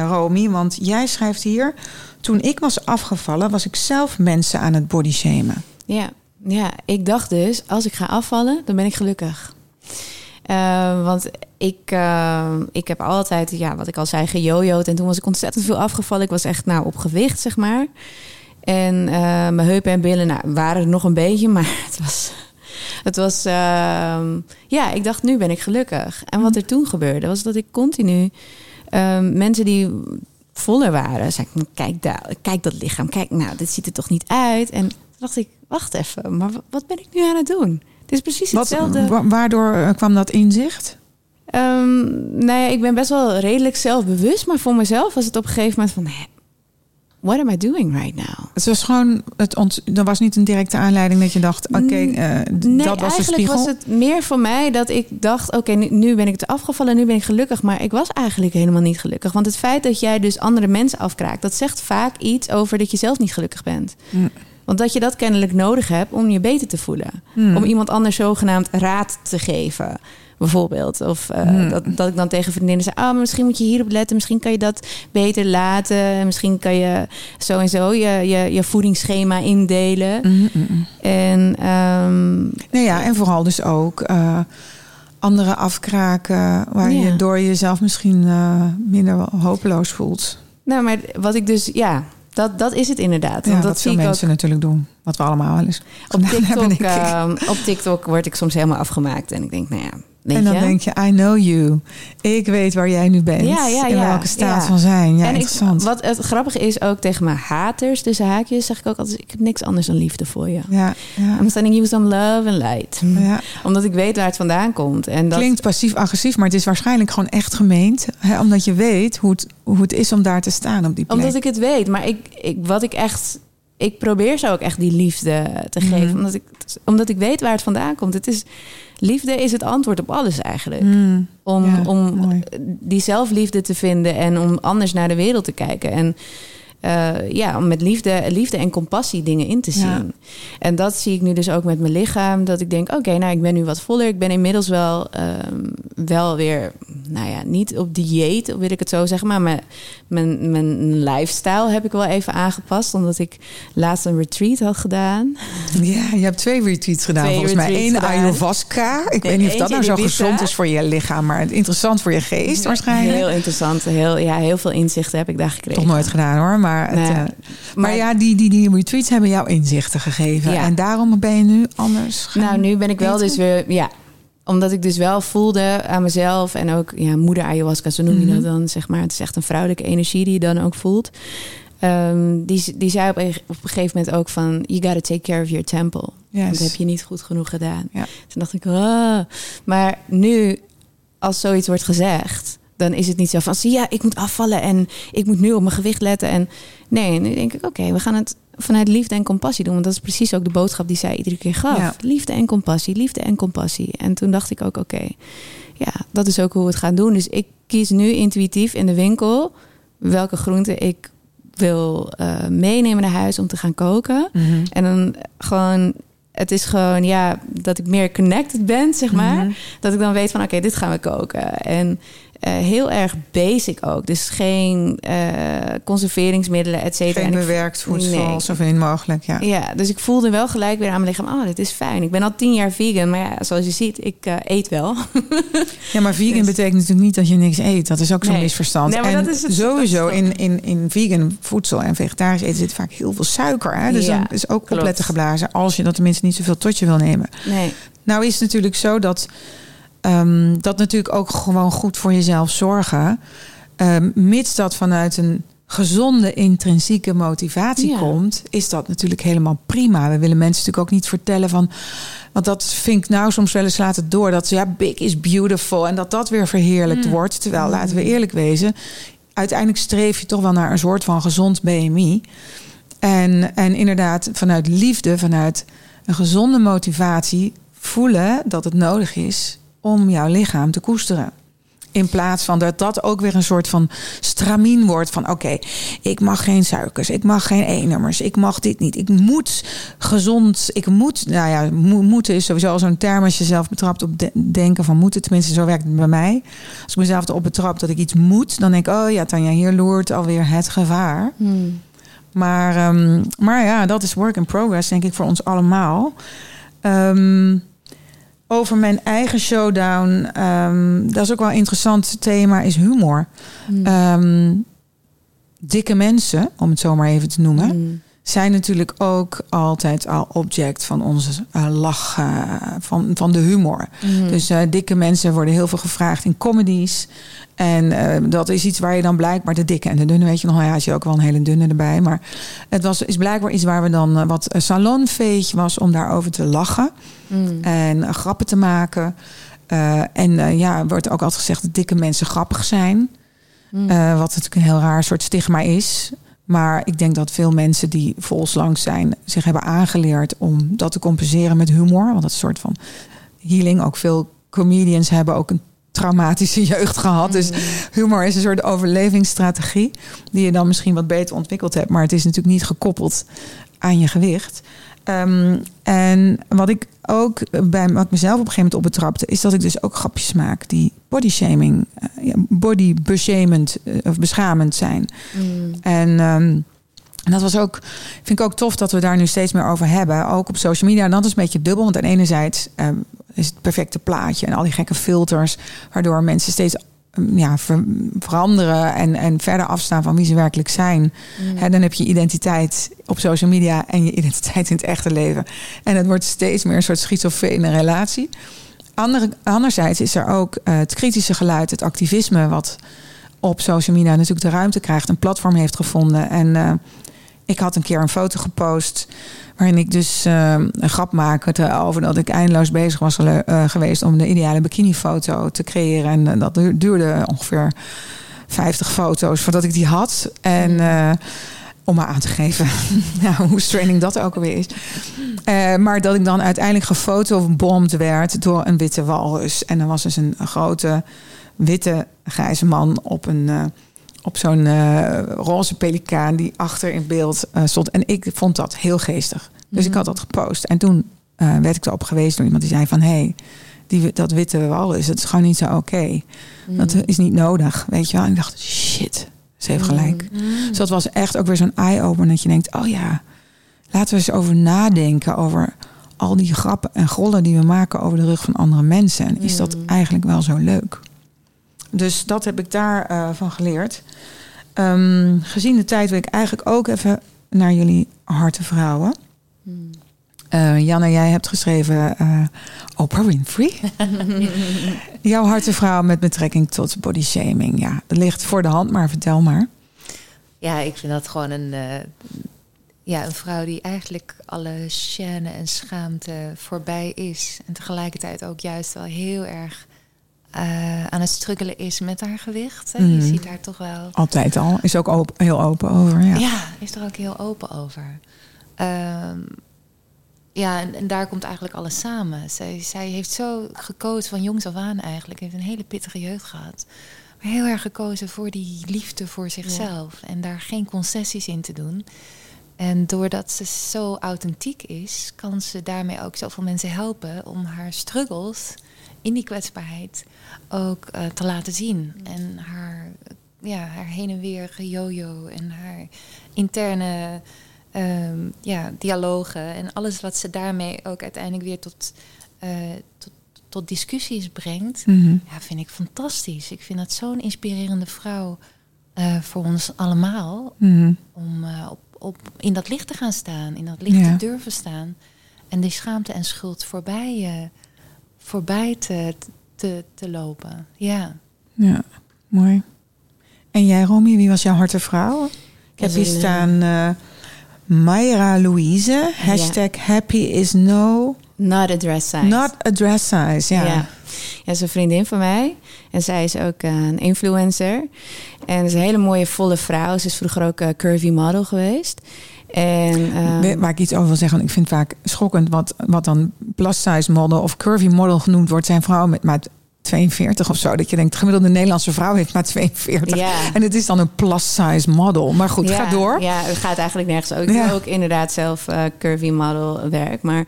Romy. Want jij schrijft hier, toen ik was afgevallen, was ik zelf mensen aan het body shamen. Ja, ja, ik dacht dus, als ik ga afvallen, dan ben ik gelukkig. Eh, want ik, eh, ik heb altijd, ja, wat ik al zei, gejojoed. En toen was ik ontzettend veel afgevallen. Ik was echt nou, op gewicht, zeg maar. En mijn heupen en billen nou, waren er nog een beetje, maar het was... Het was, ehm, ja, ik dacht, nu ben ik gelukkig. En wat er toen gebeurde, was dat ik continu ehm, mensen die voller waren, zei ik, kijk, daar, kijk dat lichaam, kijk, nou, dit ziet er toch niet uit. En toen dacht ik, wacht even, maar wa- wat ben ik nu aan het doen? Het is precies Wat, hetzelfde. wa- waardoor eh, kwam dat inzicht? Ehm, nou ja, ik ben best wel redelijk zelfbewust, maar voor mezelf was het op een gegeven moment van, hè, what am I doing right now? Het was gewoon, het ont, er was niet een directe aanleiding dat je dacht, oké, Mm, eh, Nee, dat was de eigenlijk spiegel. was het meer voor mij dat ik dacht... oké, nu, nu ben ik te afgevallen, nu ben ik gelukkig. Maar ik was eigenlijk helemaal niet gelukkig. Want het feit dat jij dus andere mensen afkraakt... dat zegt vaak iets over dat je zelf niet gelukkig bent. Mm. Want dat je dat kennelijk nodig hebt om je beter te voelen. Hmm. Om iemand anders zogenaamd raad te geven. Bijvoorbeeld. Of eh, Hmm. dat, dat ik dan tegen vriendinnen zei... oh, misschien moet je hierop letten. Misschien kan je dat beter laten. Misschien kan je zo en zo je, je, je voedingsschema indelen. Mm, mm, mm. En Nou ja, en vooral dus ook eh anderen afkraken waar Ja. je door jezelf misschien eh, minder hopeloos voelt. Nou, maar wat ik dus, ja, dat, dat is het inderdaad. Want dat dat veel zie ik ook mensen natuurlijk doen. Wat we allemaal wel eens op hebben, TikTok. ik. ehm, op TikTok word ik soms helemaal afgemaakt. En ik denk, nou ja, en dan je. denk je, I know you. Ik weet waar jij nu bent. Ja, ja, In welke staat van zijn. Ja, en ik, interessant. wat het grappige is ook tegen mijn haters, tussen haakjes, zeg ik ook altijd: ik heb niks anders dan liefde voor je. ja, ja, I'm sending you some love and light. ja. Omdat ik weet waar het vandaan komt. En dat, Klinkt passief-agressief, maar het is waarschijnlijk gewoon echt gemeend. Hè, omdat je weet hoe het, hoe het is om daar te staan op die plek. Omdat ik het weet. Maar ik, ik, wat ik echt. Ik probeer zo ook echt die liefde te Mhm. geven. Omdat ik, omdat ik weet waar het vandaan komt. Het is, liefde is het antwoord op alles eigenlijk. Mm, Om, Ja, om mooi. die zelfliefde te vinden en om anders naar de wereld te kijken. En eh, ja, om met liefde, liefde en compassie dingen in te zien. Ja. En dat zie ik nu dus ook met mijn lichaam. Dat ik denk, oké, nou, ik ben nu wat voller. Ik ben inmiddels wel, ehm, wel weer, nou ja, niet op dieet, wil ik het zo zeggen. Maar mijn, mijn, mijn lifestyle heb ik wel even aangepast. Omdat ik laatst een retreat had gedaan. Ja, je hebt twee retweets gedaan Twee volgens mij. gedaan. ayahuasca. Ik Nee, weet niet of dat nou zo Ibiza. gezond is voor je lichaam, maar interessant voor je geest waarschijnlijk. Heel interessant. Heel, ja, heel veel inzichten heb ik daar gekregen. Toch nooit gedaan hoor, maar, het, Nee. eh, maar, Maar- ja, die, die, die retweets hebben jou inzichten gegeven. Ja. En daarom ben je nu anders. gaan Nou, nu ben ik wel eten? dus weer, ja, omdat ik dus wel voelde aan mezelf en ook ja, moeder ayahuasca, zo noem je Mhm. dat dan, zeg maar. Het is echt een vrouwelijke energie die je dan ook voelt. Ehm, die, die zei op een, op een gegeven moment ook van, you gotta take care of your temple. Yes. Dat heb je niet goed genoeg gedaan. Ja. Toen dacht ik, ah. maar nu, als zoiets wordt gezegd, dan is het niet zo van, zie ja, ik moet afvallen en ik moet nu op mijn gewicht letten. En nee, nu denk ik, oké, we gaan het vanuit liefde en compassie doen. Want dat is precies ook de boodschap die zij iedere keer gaf. Ja. Liefde en compassie, liefde en compassie. En toen dacht ik ook, oké, ja, dat is ook hoe we het gaan doen. Dus ik kies nu intuïtief in de winkel welke groenten ik wil eh, meenemen naar huis om te gaan koken. Mhm. En dan gewoon, het is gewoon, ja, dat ik meer connected ben, zeg maar. Mhm. Dat ik dan weet van, oké, dit gaan we koken. En eh, heel erg basic ook. Dus geen eh, conserveringsmiddelen, et cetera. Geen bewerkt voedsel, Nee. zoveel mogelijk. Ja. Ja, dus ik voelde wel gelijk weer aan mijn lichaam, oh, dit is fijn. Ik ben al tien jaar vegan, maar ja, zoals je ziet, ik eh, eet wel. Ja, maar vegan Dus- betekent natuurlijk niet dat je niks eet. Dat is ook zo'n Nee. misverstand. Nee, maar en dat is het- sowieso in, in, in vegan voedsel en vegetarisch eten zit vaak heel veel suiker. Hè? Dus Ja, dan is ook klopt. opletten geblazen als je dat tenminste niet zoveel tot je wil nemen. Nee, Nou is het natuurlijk zo dat ehm, dat natuurlijk ook gewoon goed voor jezelf zorgen. Ehm, mits dat vanuit een gezonde intrinsieke motivatie Ja. komt, is dat natuurlijk helemaal prima. We willen mensen natuurlijk ook niet vertellen van. Want dat vind ik nou soms wel eens laat het door. Dat ze, ja, big is beautiful. En dat dat weer verheerlijkt Mm. wordt. Terwijl, laten we eerlijk wezen. Uiteindelijk streef je toch wel naar een soort van gezond BMI. En, en inderdaad, vanuit liefde, vanuit een gezonde motivatie, voelen dat het nodig is om jouw lichaam te koesteren. In plaats van dat dat ook weer een soort van stramien wordt van oké, ik mag geen suikers, ik mag geen E-nummers, ik mag dit niet. Ik moet gezond, ik moet, nou ja, mo- moeten is sowieso al zo'n term als je zelf betrapt op de- denken van moeten. Tenminste, zo werkt het bij mij. Als ik mezelf erop betrap dat ik iets moet, dan denk ik, oh ja, Tanja, hier loert alweer het gevaar. Hmm. Maar, ehm, maar ja, dat is work in progress, denk ik, voor ons allemaal. Ehm, over mijn eigen showdown, ehm, dat is ook wel een interessant thema, is humor. Hmm. Ehm, dikke mensen, om het zo maar even te noemen, Hmm. Zijn natuurlijk ook altijd al object van onze eh, lach, eh, van, van de humor. Hmm. Dus eh, dikke mensen worden heel veel gevraagd in comedies. En dat is iets waar je dan blijkbaar de dikke en de dunne, weet je nog, ja, had je ook wel een hele dunne erbij. Maar het was, is blijkbaar iets waar we dan wat salonveeg was om daarover te lachen Hmm. en grappen te maken. En ja, wordt ook altijd gezegd dat dikke mensen grappig zijn. Eh, wat natuurlijk een heel raar soort stigma is. Maar ik denk dat veel mensen die volslank zijn, zich hebben aangeleerd om dat te compenseren met humor. Want dat is een soort van healing. Ook veel comedians hebben ook een traumatische jeugd gehad. Dus humor is een soort overlevingsstrategie. Die je dan misschien wat beter ontwikkeld hebt. Maar het is natuurlijk niet gekoppeld aan je gewicht. Ehm, en wat ik ook bij wat ik mezelf op een gegeven moment op betrapte, is dat ik dus ook grapjes maak die body shaming, eh, ja, body beshamend eh, of beschamend zijn. Hmm. En ehm, dat was ook, vind ik ook tof dat we daar nu steeds meer over hebben. Ook op social media. En dat is een beetje dubbel. Want aan enerzijds ehm, is het perfecte plaatje en al die gekke filters, waardoor mensen steeds ja, ver- veranderen en, en verder afstaan van wie ze werkelijk zijn. Hè, dan heb je identiteit op social media en je identiteit in het echte leven. En het wordt steeds meer een soort schizofrene relatie. Andere, anderzijds is er ook eh, het kritische geluid, het activisme, wat op social media natuurlijk de ruimte krijgt, een platform heeft gevonden. En eh, ik had een keer een foto gepost waarin ik dus eh, een grap maakte over dat ik eindeloos bezig was eh, geweest om de ideale bikinifoto te creëren. En eh, dat du- duurde ongeveer 50 foto's voordat ik die had. En eh, om maar aan te geven nou, hoe straining dat ook alweer is. Maar dat ik dan uiteindelijk gefotobomd werd door een witte walrus. En er was dus een grote witte grijze man op een... op zo'n eh, roze pelikaan die achter in beeld eh, stond. En ik vond dat heel geestig. Dus ik had dat gepost. En toen eh, werd ik erop gewezen door iemand die zei van... hé, hey, die, dat witte walrus, dat is gewoon niet zo oké. Dat is niet nodig, weet je wel. En ik dacht, shit, ze heeft gelijk. Dus dat was echt ook weer zo'n eye-opener dat je denkt... oh ja, laten we eens over nadenken... over al die grappen en grollen die we maken over de rug van andere mensen. En is dat eigenlijk wel zo leuk? Dus dat heb ik daarvan van geleerd. Ehm, gezien de tijd wil ik eigenlijk ook even naar jullie harte vrouwen. Eh, Janne, jij hebt geschreven eh Oprah Winfrey. Jouw harte vrouw met betrekking tot body shaming. Ja, dat ligt voor de hand, maar vertel maar. Ja, ik vind dat gewoon een, eh, ja, een vrouw die eigenlijk alle chaîne en schaamte voorbij is. En tegelijkertijd ook juist wel heel erg eh, aan het struggelen is met haar gewicht. hè. Je Mhm. ziet haar toch wel. Altijd al. Is ook heel open over. Ja. Ja, is er ook heel open over. Ehm, ja, en, en daar komt eigenlijk alles samen. Zij, zij heeft zo gekozen van jongs af aan eigenlijk. Heeft een hele pittige jeugd gehad. Maar heel erg gekozen voor die liefde voor zichzelf. En daar geen concessies in te doen. En doordat ze zo authentiek is, kan ze daarmee ook zoveel mensen helpen om haar struggles in die kwetsbaarheid ook eh, te laten zien. En haar, ja, haar heen en weer gejojo en haar interne ehm, ja, dialogen en alles wat ze daarmee ook uiteindelijk weer tot, eh, tot, tot discussies brengt, Mhm. ja, vind ik fantastisch. Ik vind dat zo'n inspirerende vrouw eh, voor ons allemaal Mhm. om op, op, in dat licht te gaan staan, in dat licht Ja. te durven staan en die schaamte en schuld voorbij, voorbij te, te, te lopen. Ja. Ja, mooi. En jij, Romy, wie was jouw hartevrouw? Ik heb hier eh, staan uh, Mayra Louise. Hashtag happy is no... Not a dress size. Not a dress size, ja. Ja, ja is een vriendin van mij. En zij is ook uh, een influencer. En is een hele mooie, volle vrouw. Ze is vroeger ook curvy model geweest. En, um, Waar ik iets over wil zeggen, ik vind vaak schokkend wat, wat dan plus size model of curvy model genoemd wordt, zijn vrouwen met maar 42 of zo. Dat je denkt, de gemiddelde Nederlandse vrouw heeft maar 42. Ja. En het is dan een plus size model. Maar goed, ja, ga door. Ja, het gaat eigenlijk nergens ook. Ik doe ook inderdaad zelf uh, curvy model werk. Maar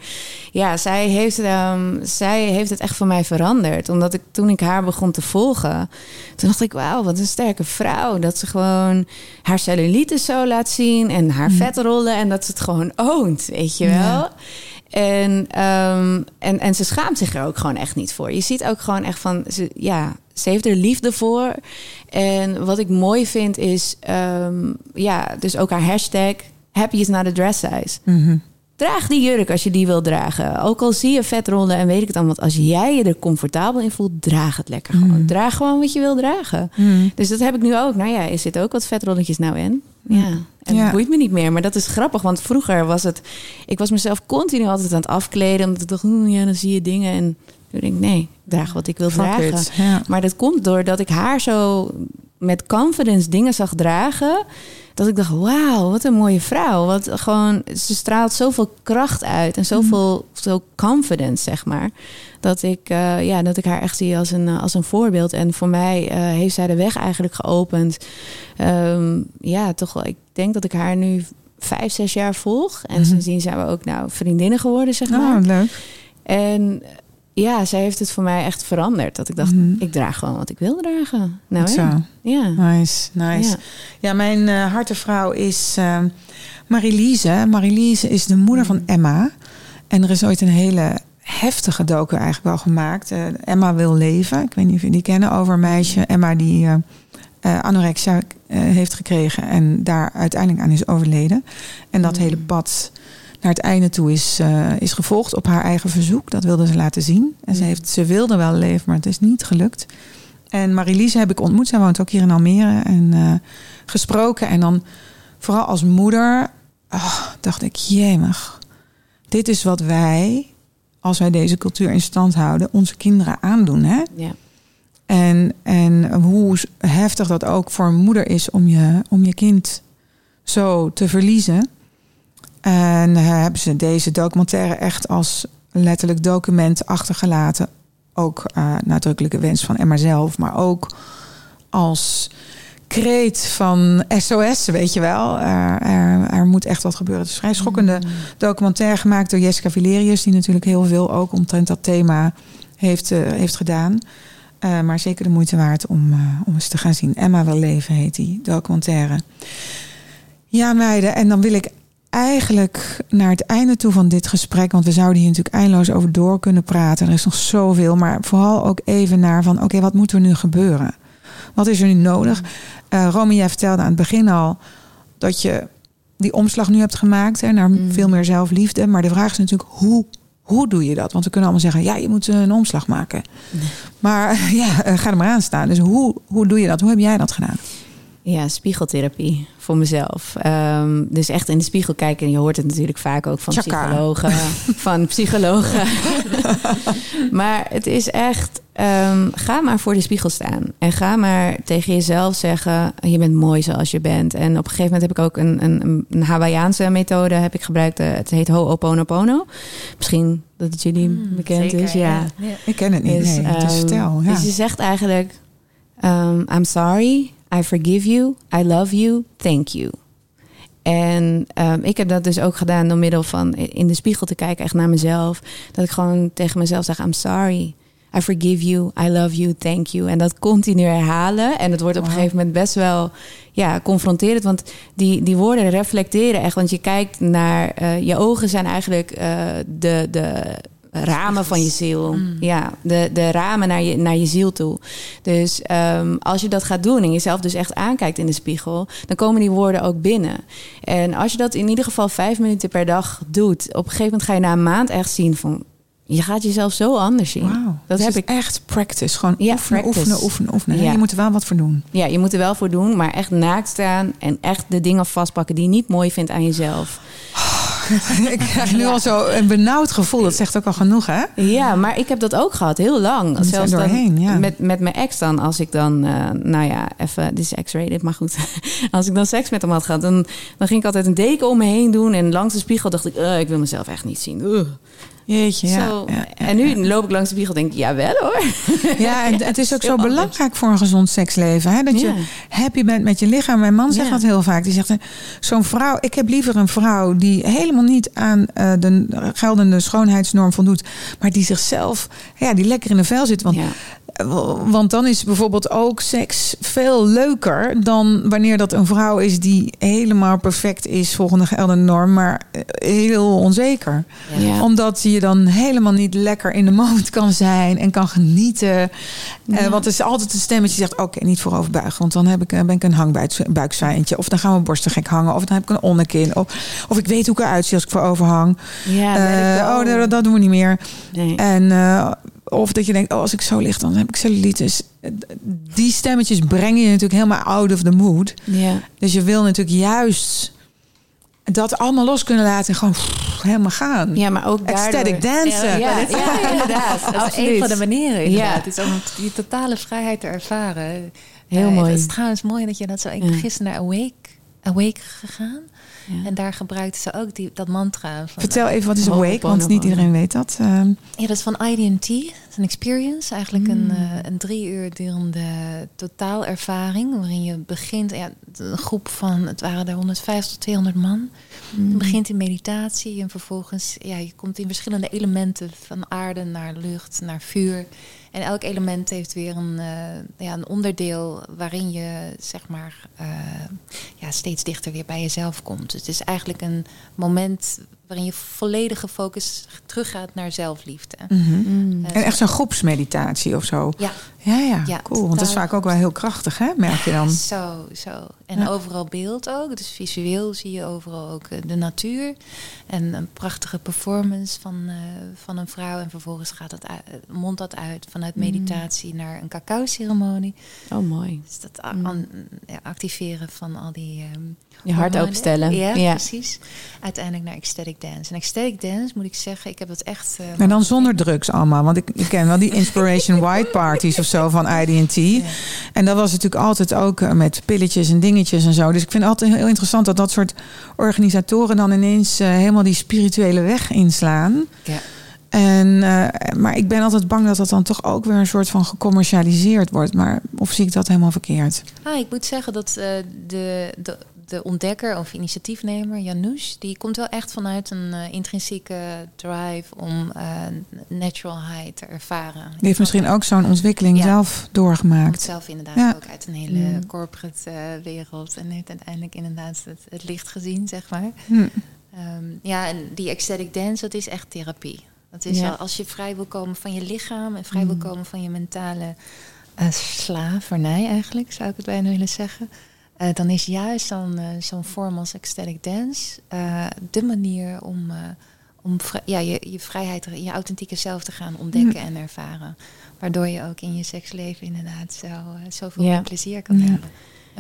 ja, zij heeft, um, zij heeft het echt voor mij veranderd. Omdat ik toen ik haar begon te volgen, toen dacht ik, wauw, wat een sterke vrouw. Dat ze gewoon haar cellulite zo laat zien en haar vetrollen. En dat ze het gewoon oont, weet je wel. En, um, en, en ze schaamt zich er ook gewoon echt niet voor. Je ziet ook gewoon echt van, ze, ja, ze heeft er liefde voor. En wat ik mooi vind is, um, ja, dus ook haar hashtag, happy is not a dress size. Mm. Draag die jurk als je die wil dragen. Ook al zie je vetrollen en weet ik het allemaal. Want als jij je er comfortabel in voelt, draag het lekker gewoon. Mm. Draag gewoon wat je wil dragen. Mm. Dus dat heb ik nu ook. Nou ja, is zit ook wat vetrolletjes nou in. Ja, en Ja. het boeit me niet meer. Maar dat is grappig, want vroeger was het... Ik was mezelf continu altijd aan het afkleden. Omdat ik dacht, hm, ja, dan zie je dingen. En toen denk ik, nee, ik draag wat ik wil Fuck dragen. it. Maar dat komt doordat ik haar zo met confidence dingen zag dragen. Dat ik dacht, wauw, wat een mooie vrouw. Wat gewoon, ze straalt zoveel kracht uit en zoveel zo confidence, zeg maar. Dat ik, eh, ja, dat ik haar echt zie als een, eh, als een voorbeeld. En voor mij eh, heeft zij de weg eigenlijk geopend. Ehm, ja, toch wel. Ik denk dat ik haar nu vijf, zes jaar volg. En Mhm. sindsdien zijn we ook nou vriendinnen geworden, zeg maar. Oh, leuk. En ja, zij heeft het voor mij echt veranderd. Dat ik dacht, Mhm. ik draag gewoon wat ik wil dragen. Nou, zo. Ja. Nice, nice. Ja. Ja, mijn eh hartevrouw is uh, Marilise. Marilise is de moeder van Emma. En er is ooit een hele heftige docu eigenlijk wel gemaakt. Eh, Emma wil leven. Ik weet niet of jullie die kennen over een meisje. Emma die eh, anorexia heeft gekregen en daar uiteindelijk aan is overleden. En dat Mm. hele pad naar het einde toe is, eh, is gevolgd op haar eigen verzoek. Dat wilde ze laten zien. En ze, heeft, ze wilde wel leven, maar het is niet gelukt. En Marilise heb ik ontmoet. Zij woont ook hier in Almere. En eh, gesproken. En dan vooral als moeder ah, dacht ik, jemig. Dit is wat wij, als wij deze cultuur in stand houden, onze kinderen aandoen. Hè? Ja. En, en hoe heftig dat ook voor een moeder is om je, om je kind zo te verliezen. En uh, hebben ze deze documentaire echt als letterlijk document achtergelaten. Ook uh, nadrukkelijke wens van Emma zelf, maar ook als kreet van SOS, weet je wel. Er, er, er moet echt wat gebeuren. Het is een vrij schokkende mm. documentaire gemaakt door Jessica Valerius... die natuurlijk heel veel ook omtrent dat thema heeft, uh, heeft gedaan. Uh, maar zeker de moeite waard om, uh, om eens te gaan zien. Emma wil leven heet die documentaire. Ja, meiden. En dan wil ik eigenlijk naar het einde toe van dit gesprek... want we zouden hier natuurlijk eindeloos over door kunnen praten. Er is nog zoveel. Maar vooral ook even naar van... oké, okay, wat moet er nu gebeuren? Wat is er nu nodig? Uh, Romy, jij vertelde aan het begin al... dat je die omslag nu hebt gemaakt hè, naar mm. veel meer zelfliefde. Maar de vraag is natuurlijk, hoe hoe doe je dat? Want we kunnen allemaal zeggen, ja, je moet een omslag maken. Nee. Maar ja, ga er maar aan staan. Dus hoe, hoe doe je dat? Hoe heb jij dat gedaan? Ja, spiegeltherapie voor mezelf. Um, dus echt in de spiegel kijken. En je hoort het natuurlijk vaak ook van Chaka. psychologen. van psychologen. maar het is echt... Um, ga maar voor de spiegel staan. En ga maar tegen jezelf zeggen... je bent mooi zoals je bent. En op een gegeven moment heb ik ook een, een, een Hawaiiaanse methode heb ik gebruikt. Het heet Ho'oponopono. Misschien dat het jullie mm, bekend zeker, is. Ja. ja. Ik ken het niet. Dus, nee, um, stel, ja. dus je zegt eigenlijk... Um, I'm sorry... I forgive you, I love you, thank you. En um, ik heb dat dus ook gedaan door middel van in de spiegel te kijken, echt naar mezelf. Dat ik gewoon tegen mezelf zeg: I'm sorry. I forgive you, I love you, thank you. En dat continu herhalen. En het wordt op een gegeven moment best wel ja, confronterend. Want die, die woorden reflecteren echt. Want je kijkt naar uh, je ogen zijn eigenlijk uh, de. de ramen van je ziel. Mm. Ja, de, de ramen naar je, naar je ziel toe. Dus um, als je dat gaat doen en jezelf dus echt aankijkt in de spiegel, dan komen die woorden ook binnen. En als je dat in ieder geval vijf minuten per dag doet, op een gegeven moment ga je na een maand echt zien van. Je gaat jezelf zo anders zien. Dat Dus heb ik. is echt practice. Gewoon Ja, oefenen, practice. oefenen, oefenen, oefenen. hè? Ja. Je moet er wel wat voor doen. Ja, je moet er wel voor doen, maar echt naakt staan en echt de dingen vastpakken die je niet mooi vindt aan jezelf. ik krijg nu al zo een benauwd gevoel. Dat zegt ook al genoeg, hè? Ja, maar ik heb dat ook gehad, heel lang. er doorheen, dan, ja. met, met mijn ex dan, als ik dan, eh, nou ja, even, dit is X-rated, maar goed. als ik dan seks met hem had gehad, dan, dan ging ik altijd een deken om me heen doen. En langs de spiegel dacht ik, eh, ik wil mezelf echt niet zien. Jeetje, ja. Zo. ja, ja, en nu loop ik langs de spiegel en denk ik, ja wel hoor. Ja, en het is ook zo anders. belangrijk voor een gezond seksleven. Hè? Dat je happy bent met je lichaam. Mijn man zegt dat heel vaak. Die zegt, zo'n vrouw... Ik heb liever een vrouw die helemaal niet aan eh, de geldende schoonheidsnorm voldoet. Maar die zichzelf, ja, die lekker in de vel zit. Want. Want dan is bijvoorbeeld ook seks veel leuker dan wanneer dat een vrouw is die helemaal perfect is volgens de norm, maar eh, heel onzeker. Ja. Omdat je dan helemaal niet lekker in de moment kan zijn en kan genieten. Eh, want er is altijd een stemmetje die zegt: Oké, niet voorover buigen, want dan heb ik, eh, ben ik een hangbuikzwijntje. Of dan gaan mijn borsten gek hangen. Of dan heb ik een onderkin. Of, of ik weet hoe ik eruit zie als ik voorover hang. Ja, oh, dat, dat doen we niet meer. Nee. En uh, of dat je denkt, oh, als ik zo lig, dan heb ik cellulitis. Die stemmetjes brengen je natuurlijk helemaal out of the mood. Ja. Dus je wil natuurlijk juist dat allemaal los kunnen laten en gewoon pff, helemaal gaan. ja, maar ook daardoor... Ecstatic dansen. Ja, ja, ja, inderdaad. Dat is een van de manieren inderdaad. Ja. Het is om die totale vrijheid te ervaren. Heel mooi. Het is trouwens mooi dat je dat zo... Ik ben gisteren naar Awake, Awake gegaan. Ja. En daar gebruikten ze ook die, dat mantra. Van, Vertel even, wat is Awake? Want niet iedereen weet dat. Ehm, Ja, dat is van IDT. Dat is een experience. Eigenlijk een, eh, een drie uur durende totaalervaring. Waarin je begint... Ja, een groep van... Het waren er 150 tot 200 man. Mm. Je begint in meditatie en vervolgens... Ja, je komt in verschillende elementen. Van aarde naar lucht, naar vuur. En elk element heeft weer een, eh, ja, een onderdeel... waarin je, zeg maar... eh, ja, steeds dichter weer bij jezelf komt. Het is eigenlijk een moment... waarin je volledige focus teruggaat naar zelfliefde. mhm. Mm. Eh, En echt zo'n groepsmeditatie of zo. Ja, Ja, ja, Ja, cool. Want dat is vaak ook wel heel krachtig, hè? Merk je dan. Zo, zo. En Ja. overal beeld ook. Dus visueel zie je overal ook eh, de natuur. En een prachtige performance van, eh, van een vrouw. En vervolgens gaat dat uit, mondt dat uit vanuit Mm. meditatie naar een cacao-ceremonie. Oh, mooi. Dus dat Mm. ja, activeren van al die... ehm, Je hart openstellen. Ja, Ja. precies. Uiteindelijk naar ecstatic dance. En ecstatic dance, moet ik zeggen, ik heb dat echt... eh, Maar dan zonder drugs allemaal. Want ik, ik ken wel die Inspiration White Parties of zo van ID&T. Ja. En dat was natuurlijk altijd ook eh, met pilletjes en dingetjes en zo. Dus ik vind het altijd heel interessant dat dat soort organisatoren dan ineens eh, helemaal die spirituele weg inslaan. Ja. En, eh, maar ik ben altijd bang dat dat dan toch ook weer een soort van gecommercialiseerd wordt. Maar of zie ik dat helemaal verkeerd? Ah, ik moet zeggen dat eh, de, de, de ontdekker of initiatiefnemer, Janusz, die komt wel echt vanuit een eh, intrinsieke drive om eh, natural high te ervaren. Die heeft misschien ook zo'n ontwikkeling Ja. zelf doorgemaakt. zelf inderdaad Ja. ook uit een hele Mm. corporate eh, wereld en heeft uiteindelijk inderdaad het, het licht gezien, zeg maar. Hm. Ehm, ja, en die ecstatic dance, dat is echt therapie. Dat is Ja. wel als je vrij wil komen van je lichaam en vrij wil Mm. komen van je mentale slavernij eigenlijk, zou ik het bijna willen zeggen. Eh, dan is juist dan eh, zo'n vorm als ecstatic dance eh, de manier om, om ja, je, je vrijheid, je authentieke zelf te gaan ontdekken en ervaren. Waardoor je ook in je seksleven inderdaad zo, zoveel Ja. plezier kan Ja. hebben.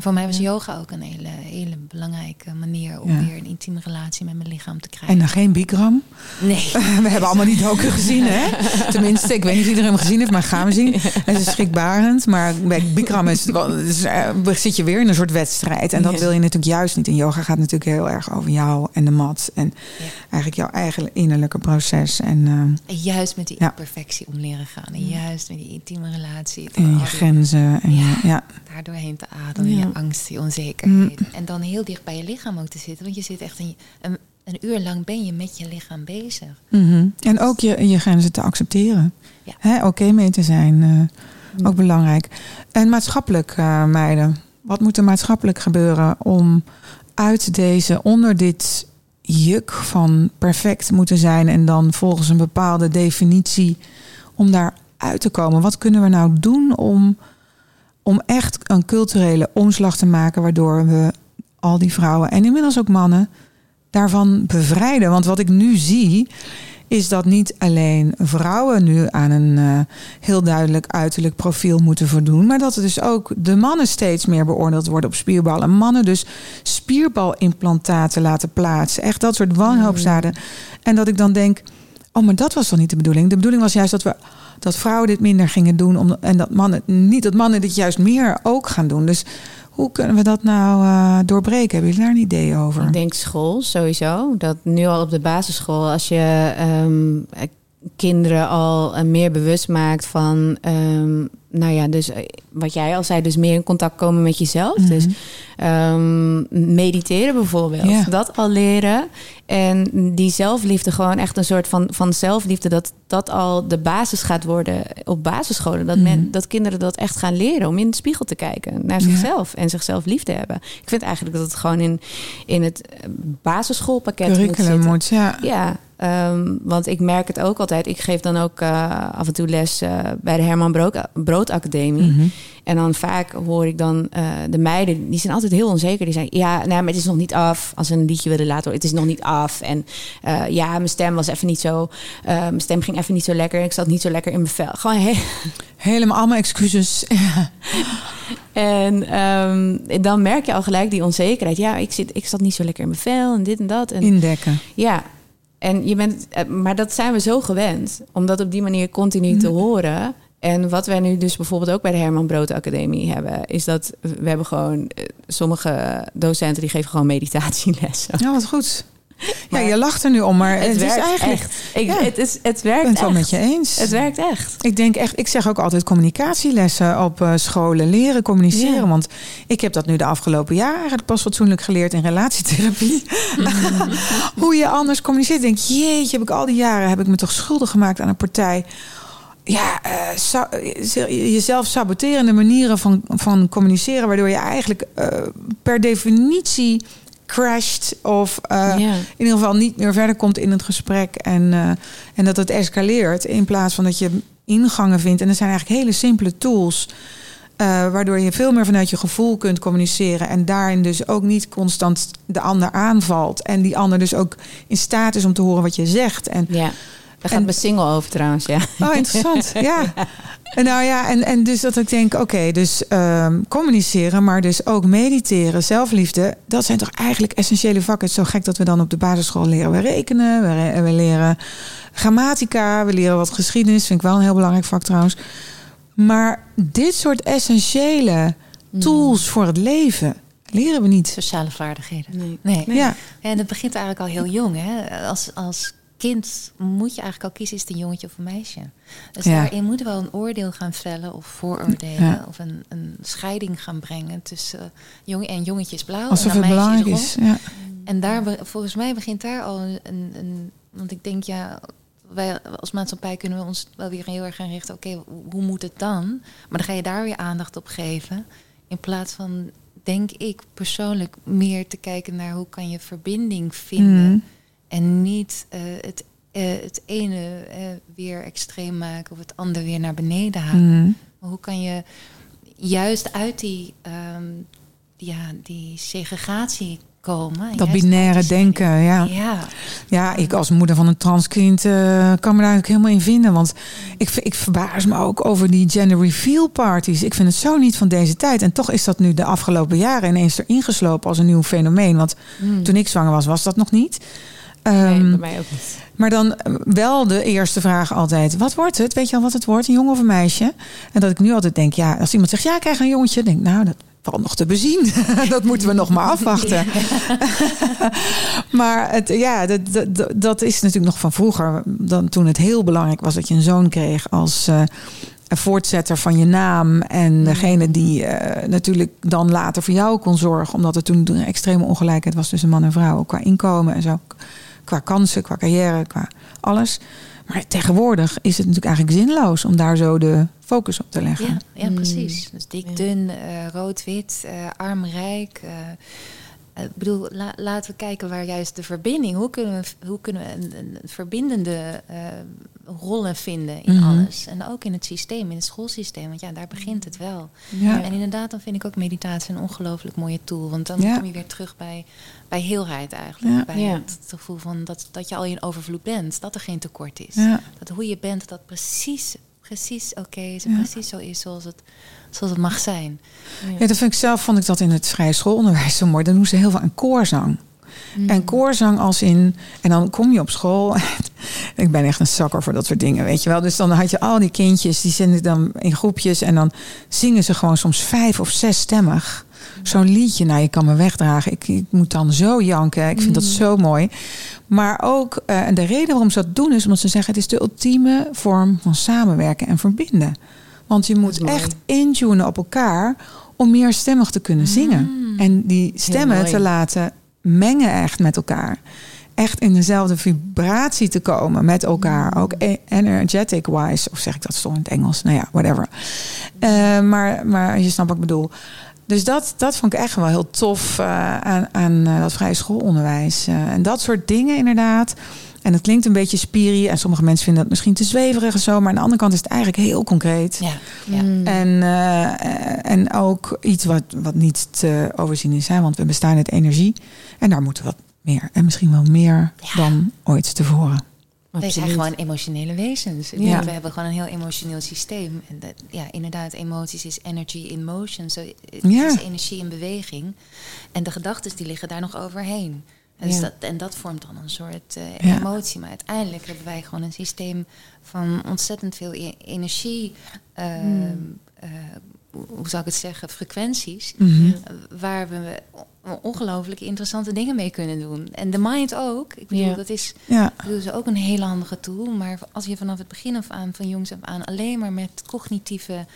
En voor mij was yoga ook een hele, hele belangrijke manier om Ja. weer een intieme relatie met mijn lichaam te krijgen. En dan geen Bikram. Nee. We hebben allemaal die docu gezien, hè? Tenminste, ik weet niet of iedereen hem gezien heeft, maar gaan we zien. Het is schrikbarend, maar bij Bikram is, het eh, zit je weer in een soort wedstrijd. En dat wil je natuurlijk juist niet. In yoga gaat natuurlijk heel erg over jou en de mat. En Ja. eigenlijk jouw eigen innerlijke proces. En, eh, En juist met die Ja. imperfectie om leren gaan. En juist met die intieme relatie. en je grenzen. En ja. daar doorheen te ademen. Angst, je onzekerheden. En dan heel dicht bij je lichaam ook te zitten. Want je zit echt een, een, een uur lang ben je met je lichaam bezig. Mhm. En ook je, je grenzen te accepteren. Ja. Oké mee te zijn. eh, ook belangrijk. En maatschappelijk, eh, meiden. Wat moet er maatschappelijk gebeuren om uit deze, onder dit juk van perfect moeten zijn en dan volgens een bepaalde definitie om daar uit te komen? Wat kunnen we nou doen om, om echt een culturele omslag te maken waardoor we al die vrouwen en inmiddels ook mannen daarvan bevrijden? Want wat ik nu zie is dat niet alleen vrouwen nu aan een uh, heel duidelijk uiterlijk profiel moeten voldoen, maar dat er dus ook de mannen steeds meer beoordeeld worden op spierbal. En mannen dus spierbalimplantaten laten plaatsen. Echt dat soort wanhoopzaden. En dat ik dan denk, oh, maar dat was toch niet de bedoeling? De bedoeling was juist dat we dat vrouwen dit minder gingen doen. En dat mannen, niet dat mannen dit juist meer ook gaan doen. Dus hoe kunnen we dat nou uh, doorbreken? Hebben jullie daar een idee over? Ik denk school sowieso. Dat nu al op de basisschool, als je um, kinderen al uh, meer bewust maakt van um, nou ja, dus eh, wat jij al zei, dus meer in contact komen met jezelf. Mm -hmm. Dus um, mediteren bijvoorbeeld. Dat al leren. En die zelfliefde, gewoon echt een soort van, van zelfliefde, dat dat al de basis gaat worden op basisscholen. Dat, men, mm -hmm. dat kinderen dat echt gaan leren om in de spiegel te kijken naar zichzelf en zichzelf lief te hebben. Ik vind eigenlijk dat het gewoon in, in het basisschoolpakket Curriculum moet, moet ja. Ja, Um, want ik merk het ook altijd. Ik geef dan ook uh, af en toe les uh, bij de Herman Brood, Brood Academie. Mhm. Mm -hmm. En dan vaak hoor ik dan uh, de meiden, die zijn altijd heel onzeker. Die zeggen, ja, nou, maar het is nog niet af. Als ze een liedje willen laten horen, het is nog niet af. En ja, mijn stem was even niet zo... mijn stem ging even niet zo lekker. Ik zat niet zo lekker in mijn vel. Gewoon he Helemaal allemaal excuses. en um, dan merk je al gelijk die onzekerheid. Ja, ik, zit, ik zat niet zo lekker in mijn vel en dit en dat. En, Indekken. Ja, en je bent, maar dat zijn we zo gewend, om dat op die manier continu te horen. En wat wij nu dus bijvoorbeeld ook bij de Herman Brood Academie hebben, is dat we hebben gewoon sommige docenten die geven gewoon meditatielessen. Ja, wat goed. Ja, je lacht er nu om, maar het, het is werkt eigenlijk. Echt. Ik, ja. het, is, het werkt Ik ben het wel met je eens. Het werkt echt. Ik denk echt, ik zeg ook altijd communicatielessen op uh, scholen, leren communiceren. Ja. Want ik heb dat nu de afgelopen eigenlijk pas fatsoenlijk geleerd in relatietherapie. Hoe je anders communiceert. Denk, jeetje, heb ik al die jaren heb ik me toch schuldig gemaakt aan een partij ja, uh, sa jezelf saboterende manieren van, van communiceren, waardoor je eigenlijk uh, per definitie crasht of uh, ja. in ieder geval niet meer verder komt in het gesprek en, en dat het escaleert in plaats van dat je ingangen vindt. En er zijn eigenlijk hele simpele tools. Waardoor je veel meer vanuit je gevoel kunt communiceren. En daarin dus ook niet constant de ander aanvalt. En die ander dus ook in staat is om te horen wat je zegt. En, ja. Daar gaat mijn single over trouwens, ja. Oh, interessant. ja. En nou ja, en, en dus dat ik denk, oké, okay, dus um, communiceren, maar dus ook mediteren, zelfliefde, dat zijn toch eigenlijk essentiële vakken. Het is zo gek dat we dan op de basisschool leren we rekenen, we, re we leren grammatica, we leren wat geschiedenis, vind ik wel een heel belangrijk vak trouwens. Maar dit soort essentiële tools mm. voor het leven leren we niet. Sociale vaardigheden. Nee. nee. nee. Ja. En dat begint eigenlijk al heel jong. Hè? Als, als kind moet je eigenlijk al kiezen, is het een jongetje of een meisje. Dus ja. daarin moeten we wel een oordeel gaan vellen of vooroordelen Ja. of een, een scheiding gaan brengen tussen uh, jong en jongetje is blauw Alsof en dan belangrijk meisje is. Ja. En daar, volgens mij begint daar al een, een, een want ik denk ja, wij als maatschappij kunnen we ons wel weer heel erg gaan richten. Oké, okay, hoe moet het dan? Maar dan ga je daar weer aandacht op geven. In plaats van, denk ik persoonlijk, meer te kijken naar hoe kan je verbinding vinden. Mm. En niet uh, het, uh, het ene uh, weer extreem maken of het andere weer naar beneden halen. Mm. Maar hoe kan je juist uit die, um, ja, die segregatie komen? Dat binaire denken, ja. ja. Ja, ik als moeder van een transkind uh, kan me daar ook helemaal in vinden. Want ik, ik verbaas me ook over die gender reveal parties. Ik vind het zo niet van deze tijd. En toch is dat nu de afgelopen jaren ineens erin geslopen als een nieuw fenomeen. Want mm. toen ik zwanger was, was dat nog niet. Um, nee, bij mij ook niet. Maar dan wel de eerste vraag altijd: wat wordt het? Weet je al wat het wordt? Een jongen of een meisje? En dat ik nu altijd denk: ja, als iemand zegt ja, ik krijg een jongetje, denk ik, nou, dat valt nog te bezien. dat moeten we nog maar afwachten. maar het, ja, dat, dat, dat, is natuurlijk nog van vroeger. Dan, toen het heel belangrijk was dat je een zoon kreeg als. Uh, een voortzetter van je naam. En degene die uh, natuurlijk dan later voor jou kon zorgen. Omdat er toen een extreme ongelijkheid was tussen man en vrouw. Qua inkomen en zo. Qua kansen, qua carrière, qua alles. Maar tegenwoordig is het natuurlijk eigenlijk zinloos om daar zo de focus op te leggen. Ja, ja precies. Dus dik, dun, uh, rood-wit, uh, arm-rijk. Ik bedoel, laten we kijken waar juist de verbinding. Hoe kunnen we, hoe kunnen we een, een verbindende uh, rollen vinden in mhm. alles. En ook in het systeem, in het schoolsysteem. Want ja, daar begint het wel. Ja. En inderdaad, dan vind ik ook meditatie een ongelooflijk mooie tool. Want dan kom je weer terug bij, bij heelheid eigenlijk. Bij het, gevoel van dat, dat je al in overvloed bent. Dat er geen tekort is. Dat hoe je bent, dat precies, precies oké is. En precies zo is zoals het, zoals het mag zijn. Ja. dat vind ik zelf, vond ik dat in het vrije schoolonderwijs zo mooi. Dan doen ze heel veel aan koorzang. Mm. En koorzang als in... En dan kom je op school. ik ben echt een zakker voor dat soort dingen, weet je wel. Dus dan had je al die kindjes, die zitten dan in groepjes... en dan zingen ze gewoon soms vijf of zes stemmig. Zo'n liedje, nou, je kan me wegdragen. Ik, ik moet dan zo janken. Ik vind dat mm. zo mooi. Maar ook, uh, en de reden waarom ze dat doen... is omdat ze zeggen... het is de ultieme vorm van samenwerken en verbinden. Want je moet echt intunen op elkaar... om meer stemmig te kunnen zingen. Mm. En die stemmen te laten mengen echt met elkaar. Echt in dezelfde vibratie te komen met elkaar. Mm. Ook e- energetic wise. Of zeg ik dat stom in het Engels? Nou ja, whatever. Uh, maar, maar je snapt wat ik bedoel. Dus dat, dat vond ik echt wel heel tof uh, aan, aan uh, dat vrije schoolonderwijs. en dat soort dingen inderdaad. En het klinkt een beetje spiri. En sommige mensen vinden dat misschien te zweverig en zo. Maar aan de andere kant is het eigenlijk heel concreet. Ja, ja. Mm. En, en ook iets wat, wat niet te overzien is. Hè? Want we bestaan uit energie. En daar moeten we wat meer. En misschien wel meer dan ooit tevoren. We zijn gewoon emotionele wezens. Ja. We hebben gewoon een heel emotioneel systeem. En dat, ja, inderdaad, emoties is energy in motion. So, het ja. is energie in beweging. En de gedachten die liggen daar nog overheen. En, dus dat, en dat vormt dan een soort uh, emotie. Maar uiteindelijk hebben wij gewoon een systeem van ontzettend veel e- energie. Uh, hoe zou ik het zeggen, frequenties. Mhm. Waar we ongelooflijk interessante dingen mee kunnen doen. En de mind ook. Ik bedoel, dat is, ja. bedoel, ook een hele handige tool. Maar als je vanaf het begin af aan, van jongs af aan, alleen maar met cognitieve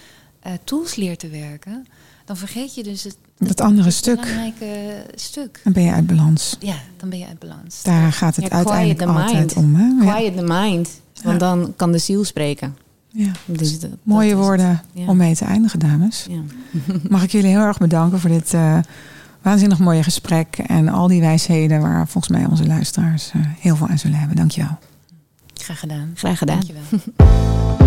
uh, tools leert te werken, dan vergeet je dus het, dat andere stuk. belangrijke stuk. Dan ben je uit balans. Ja, dan ben je uit balans. Daar gaat het uiteindelijk altijd om. Hè? Quiet the mind. Want dan kan de ziel spreken. Ja. Dus dat, Mooie woorden om mee te eindigen, dames. Ja. Mag ik jullie heel erg bedanken voor dit uh, waanzinnig mooie gesprek. En al die wijsheden waar volgens mij onze luisteraars uh, heel veel aan zullen hebben. Dankjewel. Graag gedaan. Graag gedaan. Dankjewel.